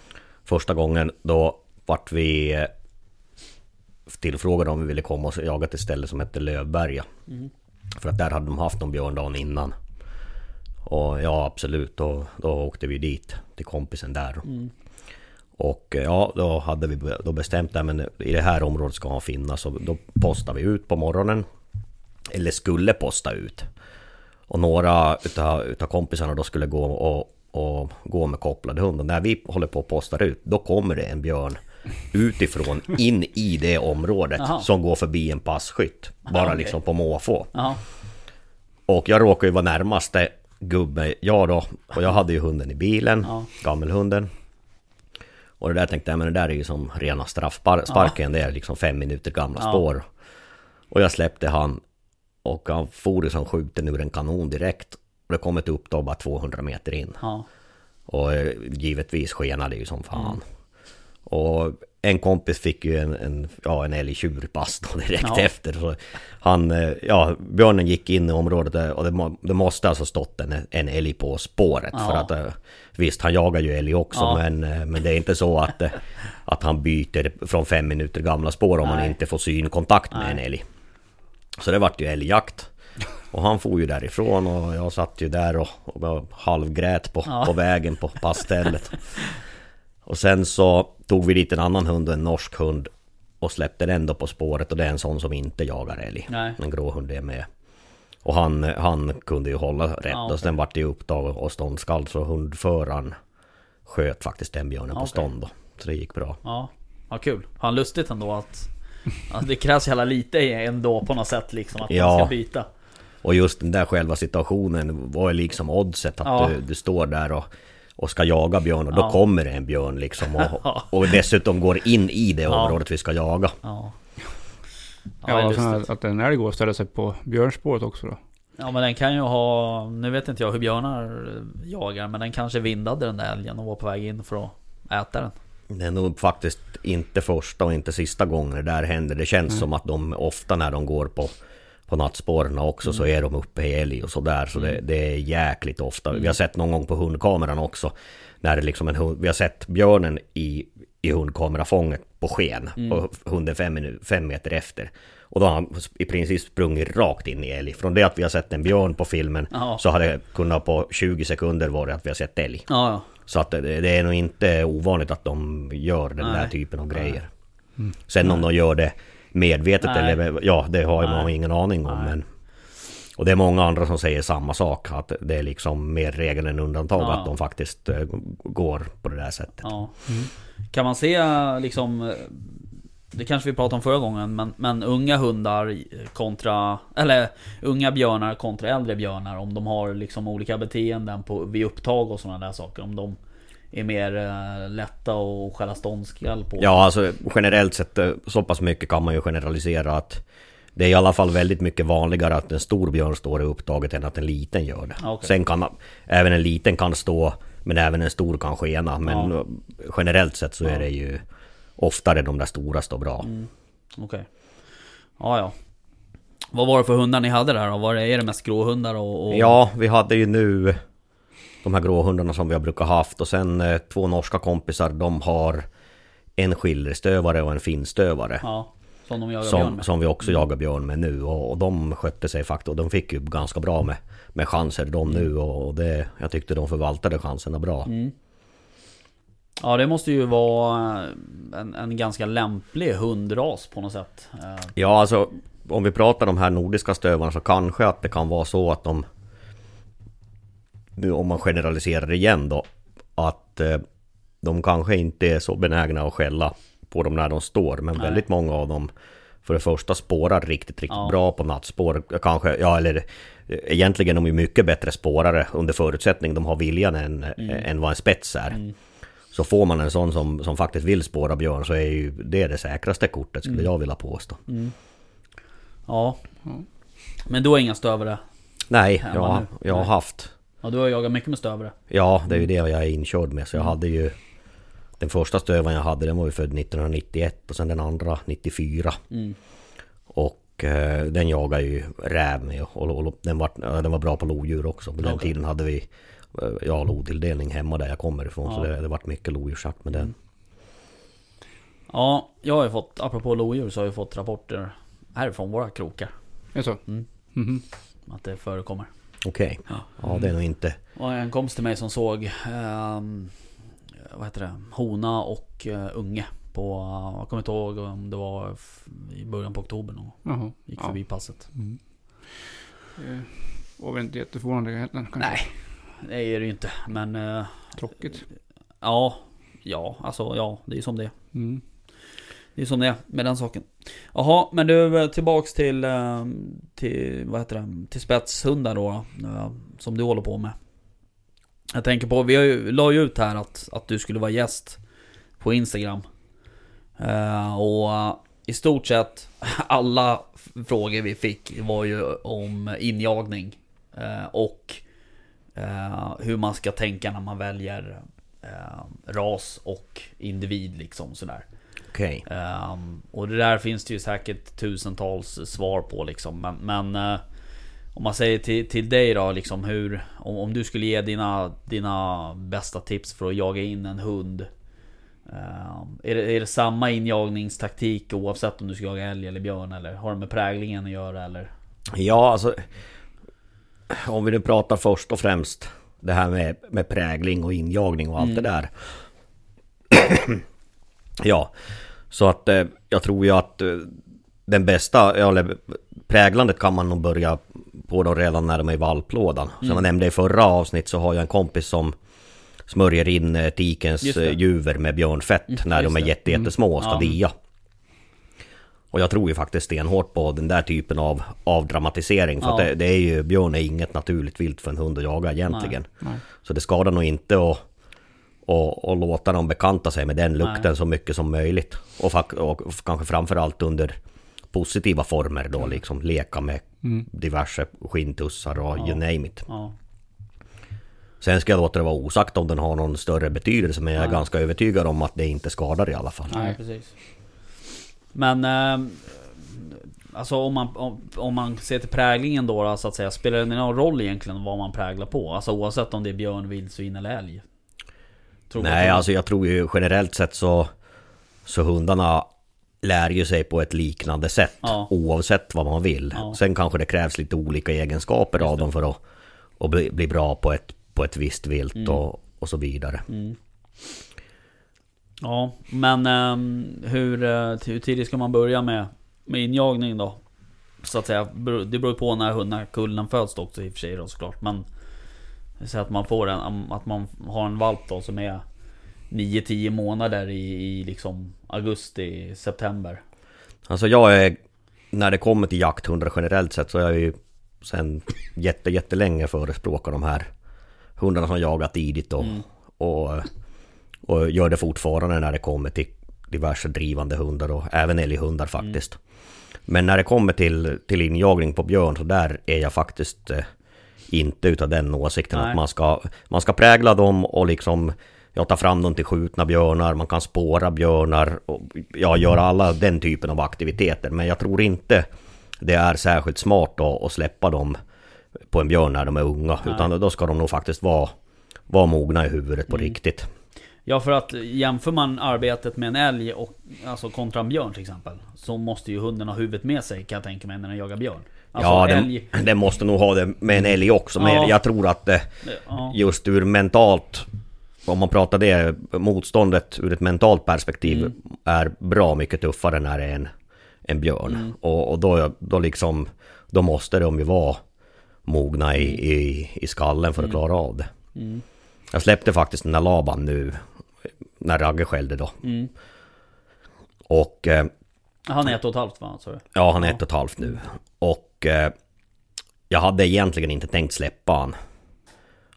Första gången då vart vi eh, tillfrågade om vi ville komma och jaga till ett ställe som hette Lövberga. För att där hade de haft någon björn dagen innan. Och ja absolut, då, då åkte vi dit till kompisen där. Mm. Och eh, ja, då hade vi då bestämt att men i det här området ska han finnas. Och då postade vi ut på morgonen. Eller skulle posta ut. Och några utav, utav kompisarna då skulle gå och, och gå med kopplad hund. Och när vi håller på och postar ut, då kommer det en björn utifrån in i det området Jaha. som går förbi en passkytt. Bara okej. liksom på måfå. Ja. Och jag råkade ju vara närmaste gubbe, jag då. Och jag hade ju hunden i bilen, Ja. gammelhunden. Och det där tänkte jag, men det där är ju som rena straffsparken. Det är liksom fem minuter gamla Ja. spår. Och jag släppte han. Och han for ju som skjuten ur en kanon direkt. Och det kom ett upp då bara 200 meter in. Ja. Och eh, givetvis skenade ju som fan. Mm. Och en kompis fick ju en, en, ja, en älgtjur i pass då direkt Ja. efter. Så han, eh, ja, björnen gick in i området och det, det måste alltså stått en, en älg på spåret. Ja. För att eh, visst, han jagar ju älg också Ja. men, eh, men det är inte så att, att han byter från fem minuter gamla spår om han Nej. inte får synkontakt med Nej. en älg. Så det vart ju älgjakt. Och han for ju därifrån och jag satt ju där och, och halvgrät på, Ja. på vägen på passstället. Och sen så tog vi dit en annan hund, en norsk hund. Och släppte den då på spåret och det är en sån som inte jagar älg. Nej. En grå hund är med. Och han, han kunde ju hålla rätt Ja, och sen vart det ju upptag och ståndskall så hundföraren sköt faktiskt den björnen på Okej. stånd då. Så det gick bra. Ja. Ja, kul. Fan lustigt ändå att... att det krävs jävla lite ändå på något sätt liksom att man Ja. ska byta. Och just den där själva situationen var ju liksom oddset att Ja. du, du står där och, och ska jaga björn och då Ja. kommer det en björn liksom och, och dessutom går in i det Ja. området vi ska jaga. Ja. Ja, Ja, sen att, att en älg går och ställer sig på björnspåret också då. Ja men den kan ju ha... Nu vet inte jag hur björnar jagar men den kanske vindade den där älgen och var på väg in för att äta den. Det är nog faktiskt inte första och inte sista gången det där händer. Det känns som att de ofta när de går på, på nattspåren också så är de uppe i älg och sådär. Så det, det är jäkligt ofta. Vi har sett någon gång på hundkameran också. När det liksom en hund, vi har sett björnen i, i hundkamerafånget på sken. Och hunden fem, fem meter efter. Och då har han i princip sprungit rakt in i älg. Från det att vi har sett en björn på filmen Ja. så hade det kunnat på 20 sekunder vara att vi har sett älg. Ja ja. Så att det, är nog inte ovanligt att de gör den där Nej. typen av grejer. Sen om de gör det medvetet Nej. eller ja, det har ju man Nej. ingen aning om. Nej. Men, och det är många andra som säger samma sak. Att det är liksom mer regel än undantag Ja. att de faktiskt eh, går på det där sättet. Ja. Kan man se liksom Det kanske vi pratade om förra gången men, men unga hundar kontra Eller unga björnar kontra äldre björnar Om de har liksom olika beteenden på, vid upptag och sådana där saker Om de är mer eh, lätta att skälla ståndskall på Ja, alltså generellt sett eh, så pass mycket kan man ju generalisera att det är i alla fall väldigt mycket vanligare att en stor björn står i upptaget än att en liten gör det. Okej. Sen kan även en liten kan stå men även en stor kan skena. Men Ja. eh, generellt sett så är det ju oftare de där stora står bra. Mm. Okej Ja ja Vad var det för hundar ni hade där då? Var det, är det mest gråhundar och, och... Ja, vi hade ju nu de här gråhundarna som vi har brukat haft. Och sen eh, två norska kompisar de har en skillerstövare och en finstövare. ja Som de jagar björn Som, med. som vi också jagar björn med nu. Och, och de skötte sig faktiskt och de fick ju ganska bra med, med chanser de nu. Och, och det, jag tyckte de förvaltade chanserna bra. Mm. Ja det måste ju vara en, en ganska lämplig hundras på något sätt. Eh, Ja alltså om vi pratar de här nordiska stövarna så kanske att det kan vara så att de nu om man generaliserar igen då att eh, de kanske inte är så benägna att skälla på dem när de står men Nej. väldigt många av dem för det första spårar riktigt, riktigt Ja. bra på nattspår. Kanske, ja eller eh, egentligen de är mycket bättre spårare under förutsättning de har viljan än, än vad en spets är. Så får man en sån som, som faktiskt vill spåra björn så är ju det det säkraste kortet skulle jag vilja påstå. Ja Men du har inga stövare? Nej, jag, jag har haft Ja du har jagat mycket med stövare? Ja, det är ju det jag är inkörd med. Så jag hade ju Den första stövaren jag hade den var ju född 1991 och sen den andra 94. Mm. Och eh, den jagade ju räv med och, och, och den, var, ja, den var bra på lodjur också. På den Okej. tiden hade vi eh, ja, lodtilldelning hemma där jag kommer ifrån. Så Ja. det, det vart mycket lodjursjakt med den. Ja, jag har ju fått, apropå lodjur så har jag fått rapporter härifrån våra krokar Är så? Mm. Mhm. Att det förekommer Okej. Ja. Ja, det är nog inte... Och en kompis till mig som såg ehm, Vad heter det? Hona och eh, unge på, eh, jag kommer inte ihåg om det var i början på oktober någon. Jaha. Gick Ja. förbi passet. Mm. Det var väl inte jätteförvånande egentligen. kanske. Nej, det är det ju inte. Men eh, Tråkigt. ja, ja, alltså ja, det är ju som det är. Mm. Det är som det är med den saken. Jaha, men du eh, tillbaks till, eh, till, vad heter det, till spetshundar då, då Som du håller på med. Jag tänker på, vi har ju, la ju ut här att, att du skulle vara gäst på Instagram. Och i stort sett alla frågor vi fick var ju om injagning. och hur man ska tänka när man väljer ras och individ liksom sådär. Okej. Ehm, och det där finns det ju säkert tusentals svar på liksom. Men, men eh, om man säger till, till dig då liksom hur... Om, om du skulle ge dina, dina bästa tips för att jaga in en hund. ehm, är, det, är det samma injagningstaktik oavsett om du ska jaga älg eller björn? Eller har det med präglingen att göra eller? Ja, alltså... Om vi nu pratar först och främst det här med, med prägling och injagning och allt det där. Ja, så att eh, jag tror ju att eh, den bästa, eller präglandet kan man nog börja på då redan när de är i valplådan. Som jag nämnde i förra avsnitt så har jag en kompis som smörjer in eh, tikens eh, juver med björnfett Mm, när de är jätte, jättesmå och ska Ja. dia. Och jag tror ju faktiskt stenhårt på den där typen av avdramatisering. För Ja. att det, det är ju, björn är inget naturligt vilt för en hund att jaga egentligen. Nej. Så det skadar nog inte att och, och låta dem bekanta sig med den lukten Nej. så mycket som möjligt. Och, och kanske framförallt under positiva former då liksom leka med Mm. diverse skinntussar och Ja. you name it. Ja, Sen ska jag låta det vara osagt om den har någon större betydelse men jag är Nej. ganska övertygad om att det inte skadar i alla fall. nej precis. Men... ehm, Alltså om man, om, om man ser till präglingen då, då så att säga Spelar det någon roll egentligen vad man präglar på? Alltså oavsett om det är björn, vildsvin eller älg? Tror Nej, alltså jag tror ju generellt sett så Så hundarna lär ju sig på ett liknande sätt Ja. oavsett vad man vill. Ja. Sen kanske det krävs lite olika egenskaper av dem för att, att bli, bli bra på ett, på ett visst vilt Mm. och, och så vidare. Ja, men ehm, hur, eh, hur tidigt ska man börja med med injagning då. Så att säga. Det beror på när hundar kullen föds också i och för sig då såklart. Men så att man får en, att man har en valp då som är 9-10 månader i, i liksom augusti, september. Alltså jag är... När det kommer till jakthundar generellt sett så är jag ju sen jätte, jättelänge förespråkar de här hundarna som jagar tidigt och, och, och gör det fortfarande när det kommer till diverse drivande hundar och även älghundar faktiskt. Men när det kommer till, till injagning på björn så där är jag faktiskt eh, inte utav den åsikten Nej. att man ska, man ska prägla dem och liksom jag tar fram dem till skjutna björnar, man kan spåra björnar och ja, göra alla den typen av aktiviteter. Men jag tror inte det är särskilt smart då att släppa dem på en björn när de är unga. Nej. Utan då ska de nog faktiskt vara, vara mogna i huvudet på Mm. riktigt. Ja för att jämför man arbetet med en älg och alltså kontra en björn till exempel. Så måste ju hunden ha huvudet med sig kan jag tänka mig när den jagar björn. Alltså ja, älg... den, den måste nog ha det med en älg också. Men Ja. jag tror att Ja. just ur mentalt om man pratar det, motståndet ur ett mentalt perspektiv Mm. är bra mycket tuffare när det är en, en björn. Mm. Och, och då, då liksom, då måste de ju vara mogna i, i, i skallen för att klara av det. Mm. Jag släppte faktiskt den där laban nu, när Ragge skällde då. Mm. Och eh, Han är ett och ett halvt va? Så. Ja, han är Ja. ett och ett halvt nu. Och eh, jag hade egentligen inte tänkt släppa han.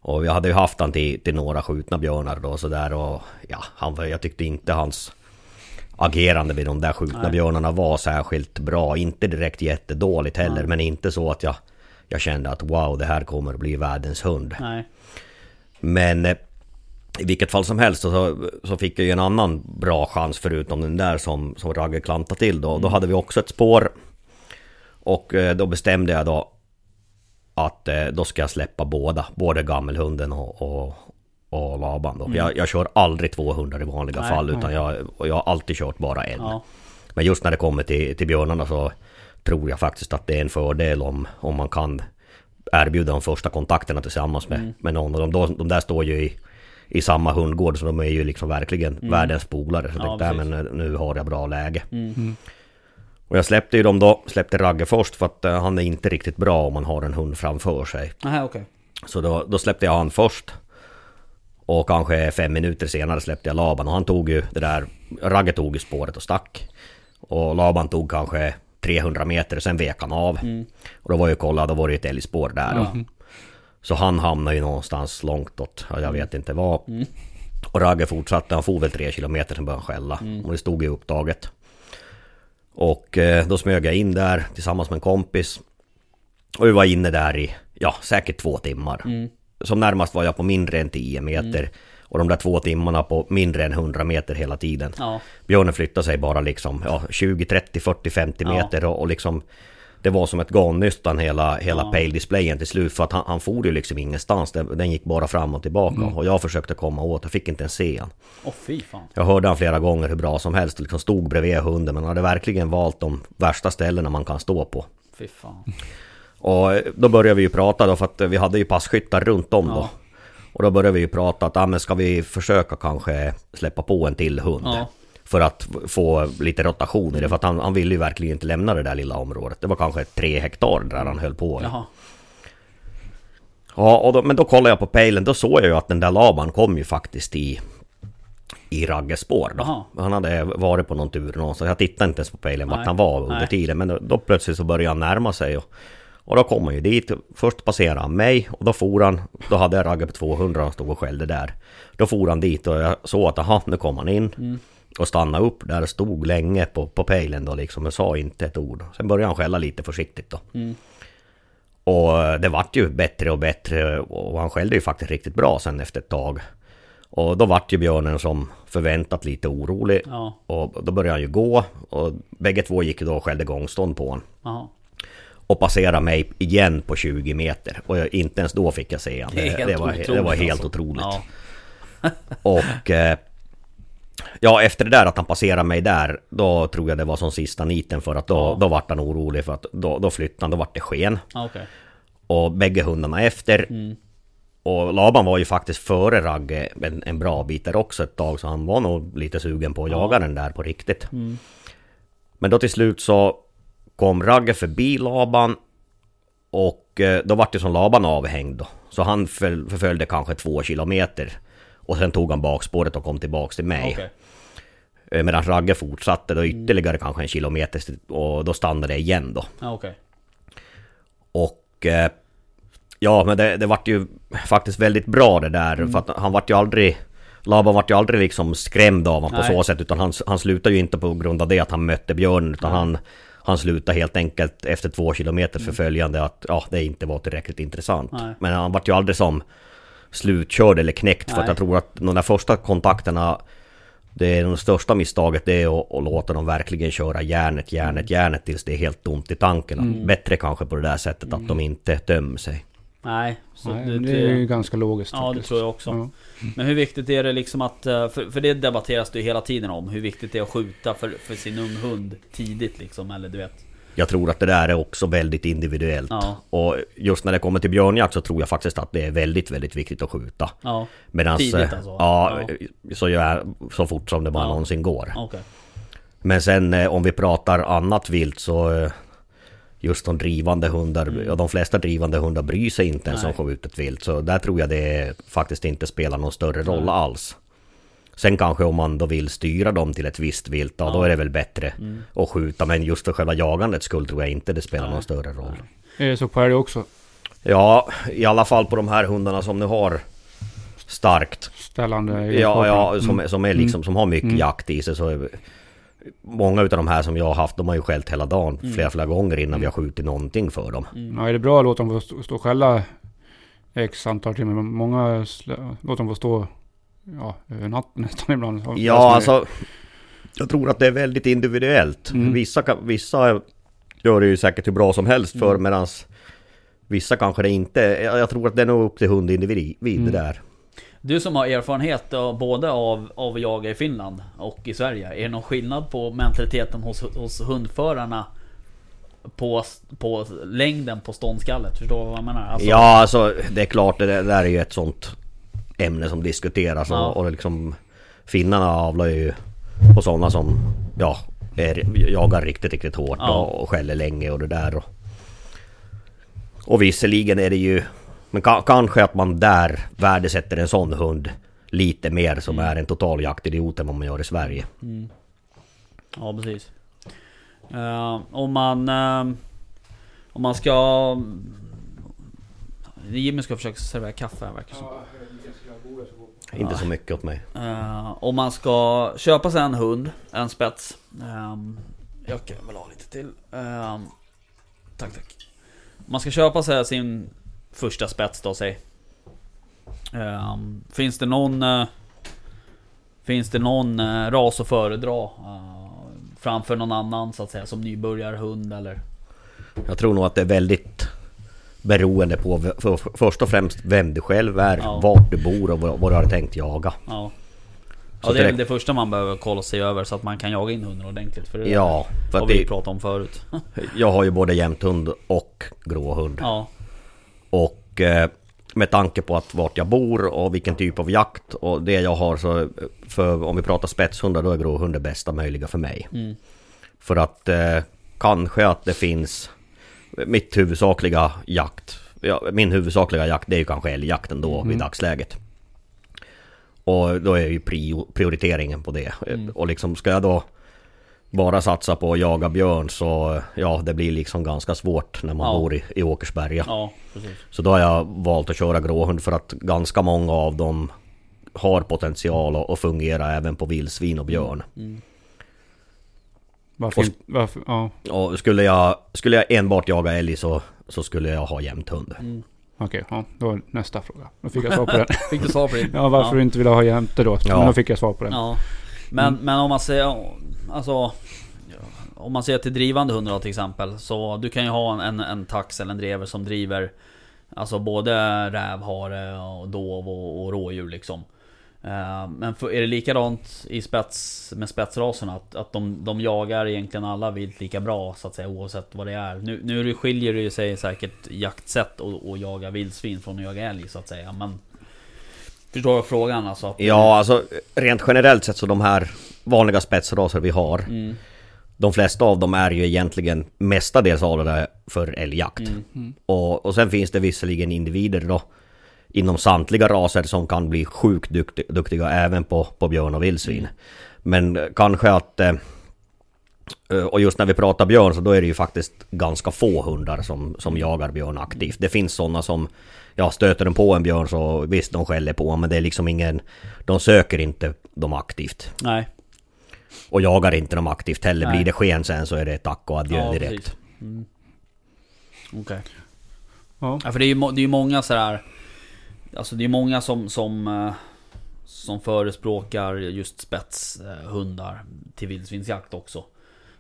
Och jag hade ju haft han till, till några skjutna björnar då sådär och ja, han, jag tyckte inte hans agerande vid de där skjutna Nej. björnarna var särskilt bra. Inte direkt jättedåligt heller, Nej. men inte så att jag, jag kände att wow, det här kommer att bli världens hund. Nej. Men eh, i vilket fall som helst så, så fick jag ju en annan bra chans förutom den där som, som Ragge klantade till då. Då hade vi också ett spår. Och eh, då bestämde jag då att eh, då ska jag släppa båda. Både gammelhunden och, och, och Laban då. Jag, jag kör aldrig två hundar i vanliga Nej, fall utan jag, jag har alltid kört bara en. Ja. Men just när det kommer till, till björnarna så tror jag faktiskt att det är en fördel om, om man kan erbjuda de första kontakterna tillsammans med, Mm. med någon. Och de, de, de där står ju i, i samma hundgård så de är ju liksom verkligen världens polare. Så Mm. Ja, tänkte, precis. "Nej, men nu har jag bra läge. Mm. Och jag släppte ju dem då, släppte Ragge först för att eh, han är inte riktigt bra om man har en hund framför sig. Nähä okej. Så då, då släppte jag han först. Och kanske fem minuter senare släppte jag Laban och han tog ju det där, Ragge tog ju spåret och stack. Och Laban tog kanske 300 meter, sen vek han av. Och då var ju kolla, då var det ju ett älgspår där. Ja. Så han hamnade ju någonstans långt åt, ja, jag vet inte vad. Och Ragge fortsatte, han for väl tre kilometer, sen började han skälla. Och det stod i upptaget. Och eh, då smög jag in där tillsammans med en kompis. Och vi var inne där i, ja, säkert två timmar. Som närmast var jag på mindre än 10 meter. Och de där två timmarna på mindre än 100 meter hela tiden. Ja. Björnen flyttade sig bara liksom ja, 20, 30, 40, 50 Ja. meter och, och liksom Det var som ett garnnystan hela, hela Ja. pale-displayen till slut för att han, han for ju liksom ingenstans. Den, den gick bara fram och tillbaka och jag försökte komma åt, jag fick inte ens se han. Åh fy fan. Jag hörde han flera gånger hur bra som helst liksom stod bredvid hunden men han hade verkligen valt de värsta ställena man kan stå på. Fy fan. Och eh, då började vi ju prata då för att eh, vi hade ju passkyttar runt om då. Ja. Och då började vi ju prata att, ah, men ska vi försöka kanske släppa på en till hund? Ja. För att få lite rotation i det, för att han, han ville ju verkligen inte lämna det där lilla området. Det var kanske tre hektar där han höll på. Jaha. Ja, och då, men då kollade jag på pejlen, då såg jag ju att den där laban kom ju faktiskt i i Ragges spår då. Han hade varit på någon tur någonstans. Jag tittade inte ens på pejlen vart han var under Nej. tiden. Men då, då plötsligt så började han närma sig. Och, och då kom han ju dit. Först passerade han mig och då for han. Då hade jag Ragge på 200 och stod och skällde där. Då for han dit och jag såg att aha, nu kom han in. Mm. Och stannade upp där och stod länge på, på pejlen då liksom. Och sa inte ett ord. Sen började han skälla lite försiktigt då. Mm. Och det vart ju bättre och bättre och han skällde ju faktiskt riktigt bra sen efter ett tag. Och då vart ju björnen som förväntat lite orolig. Ja. Och då började han ju gå och bägge två gick ju då och skällde gångstånd på honom. Jaha. Och passerade mig igen på 20 meter. Och jag, inte ens då fick jag se honom. Det Det, var, det var helt alltså. otroligt. Ja. Och... Eh, ja, efter det där att han passerade mig där, då tror jag det var som sista niten för att då, Ja. då vart han orolig för att då, då flyttade han, då vart det sken. Ja, Okej. Och bägge hundarna efter. Mm. Och Laban var ju faktiskt före Ragge en, en bra bit där också ett tag så han var nog lite sugen på att Ja. jaga den där på riktigt. Mm. Men då till slut så kom Ragge förbi Laban och eh, då vart det som Laban avhängd då. Så han föl- förföljde kanske två kilometer. Och sen tog han bakspåret och kom tillbaks till mig. Okej. Eh, Medan Ragge fortsatte då ytterligare kanske en kilometer och då stannade det igen då. Ja, okej. Och... Eh, ja men det, det vart ju faktiskt väldigt bra det där för att han vart ju aldrig... Laban vart ju aldrig liksom skrämd av honom på Nej. så sätt utan han, han slutade ju inte på grund av det att han mötte björnen utan han... Han slutade helt enkelt efter två kilometer förföljande att ja, det inte var tillräckligt intressant. Nej. Men han vart ju aldrig som slutkörd eller knäckt för Nej. att jag tror att de där första kontakterna det är det största misstaget det är att, att låta dem verkligen köra järnet, järnet, järnet tills det är helt tomt i tanken. Mm. Bättre kanske på det där sättet att de inte tömmer sig. Nej, så Nej, det, det är ju ganska logiskt Ja, det tror jag också. Ja. Men hur viktigt är det liksom att... eh, För, för det debatteras det ju hela tiden om. Hur viktigt det är att skjuta för, för sin ung hund tidigt liksom. Eller du vet. Jag tror att det där är också väldigt individuellt. Ja. Och just när det kommer till björnjakt så tror jag faktiskt att det är väldigt, väldigt viktigt att skjuta. Ja, Medans, Tidigt eh, alltså? Ja, Ja. Så, gör, så fort som det bara Ja. någonsin går. okej. Men sen eh, om vi pratar annat vilt så eh, Just de drivande hundar, Mm. ja de flesta drivande hundar bryr sig inte ens om Nej. skjutet vilt. Så där tror jag det faktiskt inte spelar någon större roll alls. Sen kanske om man då vill styra dem till ett visst vilt, ja, då Ja. Mm. är det väl bättre att skjuta. Men just för själva jagandets skull tror jag inte det spelar Nej. någon större roll. Är det så på älg också? Ja, i alla fall på de här hundarna som nu har starkt Ställande Ja, ja som, Mm. som är liksom, som har mycket Mm. jakt i sig så är, Många utav de här som jag har haft, de har ju skällt hela dagen Mm. flera, flera gånger innan vi har skjutit någonting för dem. Ja, är det bra att låta dem få stå, stå och skälla X antal timmar? Men Många låter dem få stå ja, över natten nästan ibland. Som- Ja, alltså Jag tror att det är väldigt individuellt. Mm. Vissa, kan- vissa gör det ju säkert hur bra som helst för Mm. medans Vissa kanske det inte jag, jag tror att det är nog upp till hundindivid Mm. det där. Du som har erfarenhet av, både av, av att jaga i Finland och i Sverige. Är det någon skillnad på mentaliteten hos, hos hundförarna? På, på längden på ståndskallet? Förstår du vad jag menar? Alltså, Ja, alltså det är klart det där, det där är ju ett sånt ämne som diskuteras Ja. och, och liksom Finnarna avlar ju på sådana som ja, är, jagar riktigt, riktigt hårt Ja. och, och skäller länge och det där. Och, och visserligen är det ju Men ka, kanske att man där värdesätter en sån hund lite mer som Mm. är en total jaktidiot än vad man gör i Sverige. Ja precis. Eh, om man... eh, om man ska... Jimmy ska försöka servera kaffe här verkar det som. Inte så mycket åt mig. Eh, om man ska köpa sig en hund, en spets. ehm, jag kan väl ha lite till. Ehm, tack tack. Om man ska köpa sig sin första spets då säg. Ehm, finns det någon... eh, finns det någon eh, ras att föredra? framför någon annan så att säga som nybörjarhund eller? Jag tror nog att det är väldigt beroende på för, för, först och främst vem du själv är, Ja. vart du bor och vad, du har tänkt jaga. Ja. Så Ja det är väl det första man behöver kolla sig över så att man kan jaga in hunden ordentligt. För det Ja, för har vi det, pratat om förut. jag har ju både jämthund och gråhund. ja. Och eh, med tanke på att vart jag bor och vilken typ av jakt och det jag har så för om vi pratar spetshundar då är gråhund det bästa möjliga för mig. Mm. För att eh, kanske att det finns mitt huvudsakliga jakt. Ja, min huvudsakliga jakt det är ju kanske älgjakten då vid dagsläget. Och då är ju prio, prioriteringen på det. Och liksom ska jag då bara satsa på att jaga björn så ja det blir liksom ganska svårt när man Ja. bor i, i Åkersberga. Ja. Så då har jag valt att köra gråhund för att ganska många av dem har potential att- fungera även på vildsvin och björn. Varför Och- inte? Varför? Ja, Och skulle jag, skulle jag enbart jaga älg så, så skulle jag ha jämthund. okej. ja, då var nästa fråga. Då fick jag svar på den. Fick du svar på din? Ja, varför du inte ville ha jämte då. Ja. Men då fick jag svar på den. Ja. Men, men om man säger... Alltså... Om man ser till drivande hundar till exempel. Så du kan ju ha en, en, en tax eller en drever som driver Alltså både räv, hare och dov och, och rådjur liksom. Eh, Men för, är det likadant i spets, med spetsraserna? Att, att de, de jagar egentligen alla vilt lika bra så att säga oavsett vad det är. Nu, nu skiljer det sig säkert jaktsätt att att jaga vildsvin från att jaga älg så att säga. Men Förstår du frågan alltså? Att, Ja, alltså rent generellt sett så de här vanliga spetsraser vi har. Mm, de flesta av dem är ju egentligen mestadels avlade för älgjakt. Och, och sen finns det visserligen individer då inom samtliga raser som kan bli sjukt dukti- duktiga även på, på björn och vildsvin. Men kanske att... Eh, eh, och just när vi pratar björn så då är det ju faktiskt ganska få hundar som, som jagar björn aktivt. Det finns sådana som... Ja, stöter de på en björn så visst, de skäller på men det är liksom ingen... De söker inte dem aktivt. Nej. Och jagar inte dem aktivt heller. Nej. Blir det sken sen så är det tack och adjö Ja, direkt. precis. Mm. Okej. Ja. Ja, för det är ju det är ju många sådär... Alltså det är många som, som, eh, som förespråkar just spetshundar till vildsvinsjakt också.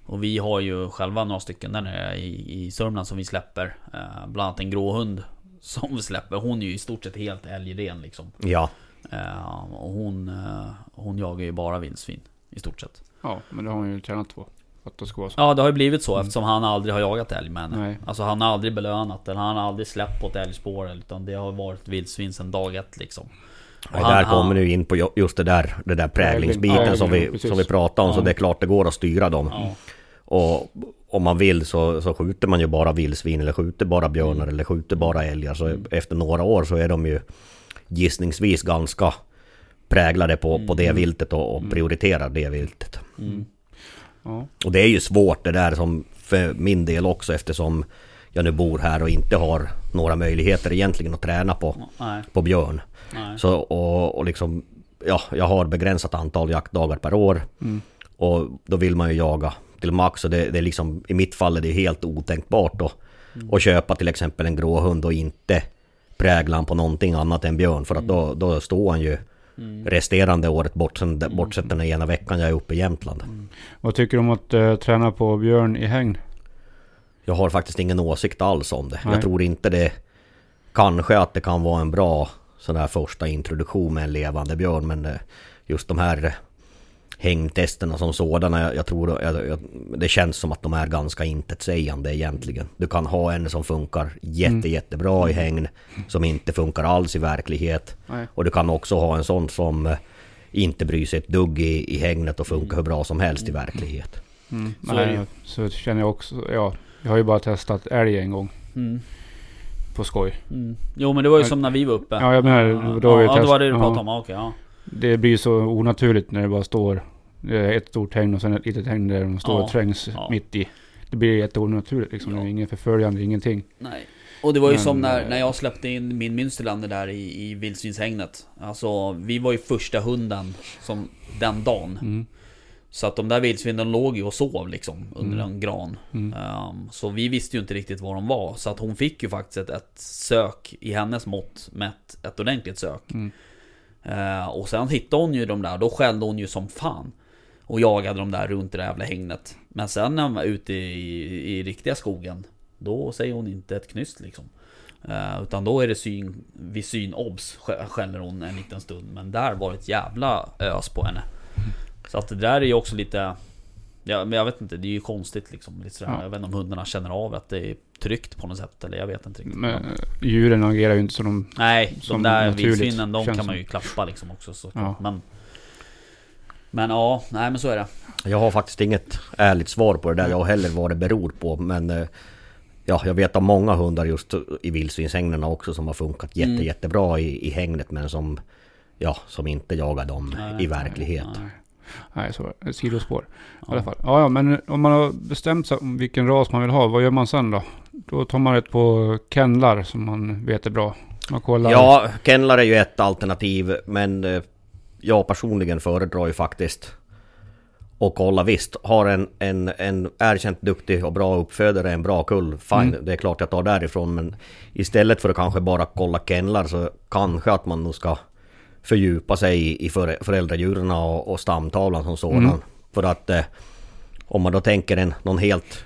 Och vi har ju själva några stycken där nere i, i Sörmland som vi släpper. Eh, Bland annat en gråhund som vi släpper. Hon är ju i stort sett helt älgren liksom. Ja. Eh, Och hon, eh, hon jagar ju bara vildsvin i stort sett. ja, men det har han ju tränat på. Att det ska vara så. Ja det har ju blivit så eftersom han aldrig har jagat älg med henne. Nej. Alltså han har aldrig belönat den, han har aldrig släppt på ett älgspår utan det har varit vildsvin sedan dag ett liksom. Och Nej, han- där kommer du in på ju- just det där, det där präglingsbiten Prägling, som, vi, precis. som vi pratade om. Så Ja. det är klart det går att styra dem. Ja, Och om man vill så, så skjuter man ju bara vildsvin eller skjuter bara björnar eller skjuter bara älgar. Så efter några år så är de ju gissningsvis ganska präglade på, på det viltet och, och prioriterar det viltet. Ja. Och det är ju svårt det där som för min del också eftersom jag nu bor här och inte har några möjligheter egentligen att träna på, nej, på björn. nej. Så, och, och liksom, ja, jag har begränsat antal jaktdagar per år. Och då vill man ju jaga till max. Och det, det är liksom, i mitt fall är det helt otänkbart då. Att köpa till exempel en gråhund och inte prägla han på någonting annat än björn. För att då, då står han ju resterande året bortsett, bortsett den ena veckan jag är uppe i Jämtland. Vad tycker du om att eh, träna på björn i hägn? Jag har faktiskt ingen åsikt alls om det. Nej. Jag tror inte det... Kanske att det kan vara en bra sån här första introduktion med en levande björn men eh, just de här hängtesterna som sådana, jag, jag tror jag, jag, det känns som att de är ganska intetsägande egentligen. Du kan ha en som funkar jätte, Mm. jättebra i hägn som inte funkar alls i verklighet. Nej. Och du kan också ha en sån som eh, inte bryr sig ett dugg i, i hägnet och funkar hur bra som helst i verklighet. Mm. Så är det Nej, så känner jag också. Ja, jag har ju bara testat älg en gång. Mm. På skoj. Mm. Jo men det var ju som när vi var uppe. Ja, jag menar, då har vi ja, det var testat- det du pratade om, okej ja. Det blir så onaturligt när det bara står ett stort hägn och sen ett litet hägn där de står Ja, och trängs ja. mitt i. Det blir jätteonaturligt liksom. Ja. Det är ingen förföljande, ingenting. Nej. Och det var ju Men, som när, eh, när jag släppte in min Münsterlander där i, i vildsvinshägnet. Alltså vi var ju första hunden som den dagen. Mm. Så att de där vildsvinen låg ju och sov liksom under Mm. en gran. Mm. Ehm, så vi visste ju inte riktigt var de var. Så att hon fick ju faktiskt ett, ett sök i hennes mått med ett, ordentligt sök. Mm. Eh, och sen hittade hon ju de där, då skällde hon ju som fan. Och jagade de där runt det där jävla hängnet. Men sen när hon var ute i, i riktiga skogen, då säger hon inte ett knyst liksom. Eh, utan då är det syn, vid syn obs skä- skäller hon en liten stund. Men där var det ett jävla ös på henne. Så att det där är ju också lite... Ja, men jag vet inte, det är ju konstigt liksom. Lite sådär. Ja. Jag vet inte om hundarna känner av att det är tryggt på något sätt. Eller jag vet inte riktigt. Men eh, djuren agerar ju inte som de... Nej, de Som där naturligt, vildsvinen de kan man ju klappa liksom också så Ja. Men Men ja, nej men så är det Jag har faktiskt inget ärligt svar på det där jag heller vad det beror på men eh, Ja, jag vet om många hundar just i vildsvinshägnen också som har funkat jätte, Mm. jättebra i, i hägnet men som Ja, som inte jagar dem Nej, i verklighet. nej. Nej, så det. Ett sidospår. I Ja. alla fall. Ja, ja, men om man har bestämt sig om vilken ras man vill ha, vad gör man sen då? Då tar man ett på kennlar som man vet är bra. Man kollar. Ja, kennlar är ju ett alternativ men eh, jag personligen föredrar ju faktiskt och kolla visst, har en, en, en erkänt duktig och bra uppfödare en bra kull, fine, Mm. det är klart jag tar därifrån men istället för att kanske bara kolla kennlar så kanske att man nog ska fördjupa sig i, föräldradjuren och, och stamtavlan som sådan. Mm. För att eh, om man då tänker en någon helt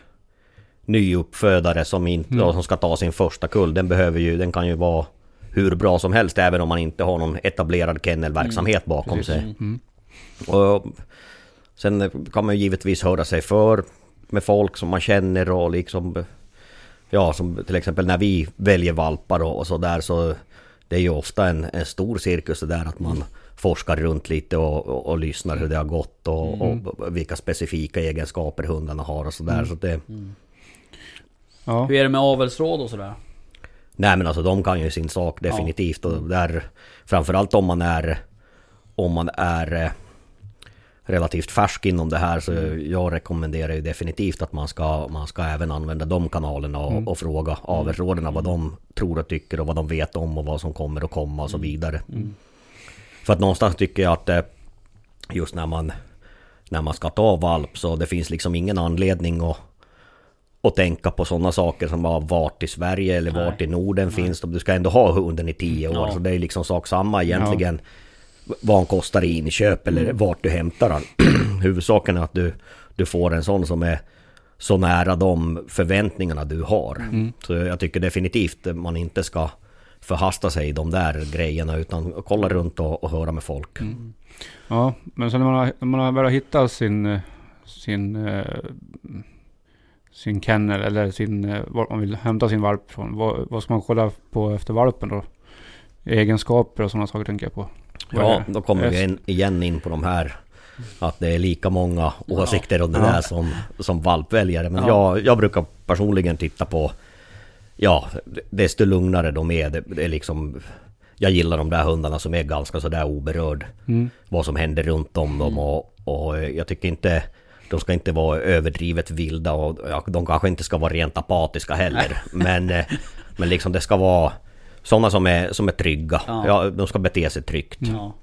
ny uppfödare som, inte, Mm. som ska ta sin första kull, den behöver ju, den kan ju vara hur bra som helst även om man inte har någon etablerad kennelverksamhet bakom Precis. sig. Mm. Och sen kan man ju givetvis höra sig för med folk som man känner och liksom... Ja, som till exempel när vi väljer valpar och, och sådär så... Det är ju ofta en, en stor cirkus det där att man forskar runt lite och, och, och lyssnar hur det har gått och, Mm. och vilka specifika egenskaper hundarna har och sådär. Mm. Så det, Ja. Hur är det med avelsråd och sådär? Nej men alltså de kan ju sin sak definitivt. Och där, framförallt om man är, om man är eh, relativt färsk inom det här så jag rekommenderar ju definitivt att man ska, man ska även använda de kanalerna och, Mm. och fråga avelsråden vad de tror och tycker och vad de vet om och vad som kommer att komma och så vidare. För att någonstans tycker jag att eh, just när man när man ska ta valp så det finns liksom ingen anledning att att tänka på sådana saker som bara vart i Sverige eller Nej. vart i Norden finns de. Du ska ändå ha hunden i tio år Ja. så det är liksom sak samma egentligen. Vad han kostar i inköp eller Mm. vart du hämtar han. Huvudsaken är att du, du får en sån som är så nära de förväntningarna du har. Mm. Så jag tycker definitivt man inte ska förhasta sig i de där grejerna utan kolla runt och, och höra med folk. Mm. ja, men sen när man har, när man har börjat hitta sin, eh, sin, eh, sin kennel eller sin, eh, var man vill hämta sin valp från. Vad, vad ska man kolla på efter valpen då? Egenskaper och sådana saker tänker jag på. Vad Ja, då kommer vi in, igen in på de här Att det är lika många åsikter om det Ja. där som, som valpväljare Men Ja. jag, jag brukar personligen titta på Ja, desto lugnare de är det, det är liksom Jag gillar de där hundarna som är ganska sådär oberörd Mm. Vad som händer runt om dem och, och jag tycker inte de ska inte vara överdrivet vilda och ja, de kanske inte ska vara rent apatiska heller. Men, eh, men liksom det ska vara sådana som är, som är trygga. Ja. Ja, de ska bete sig tryggt. Ja.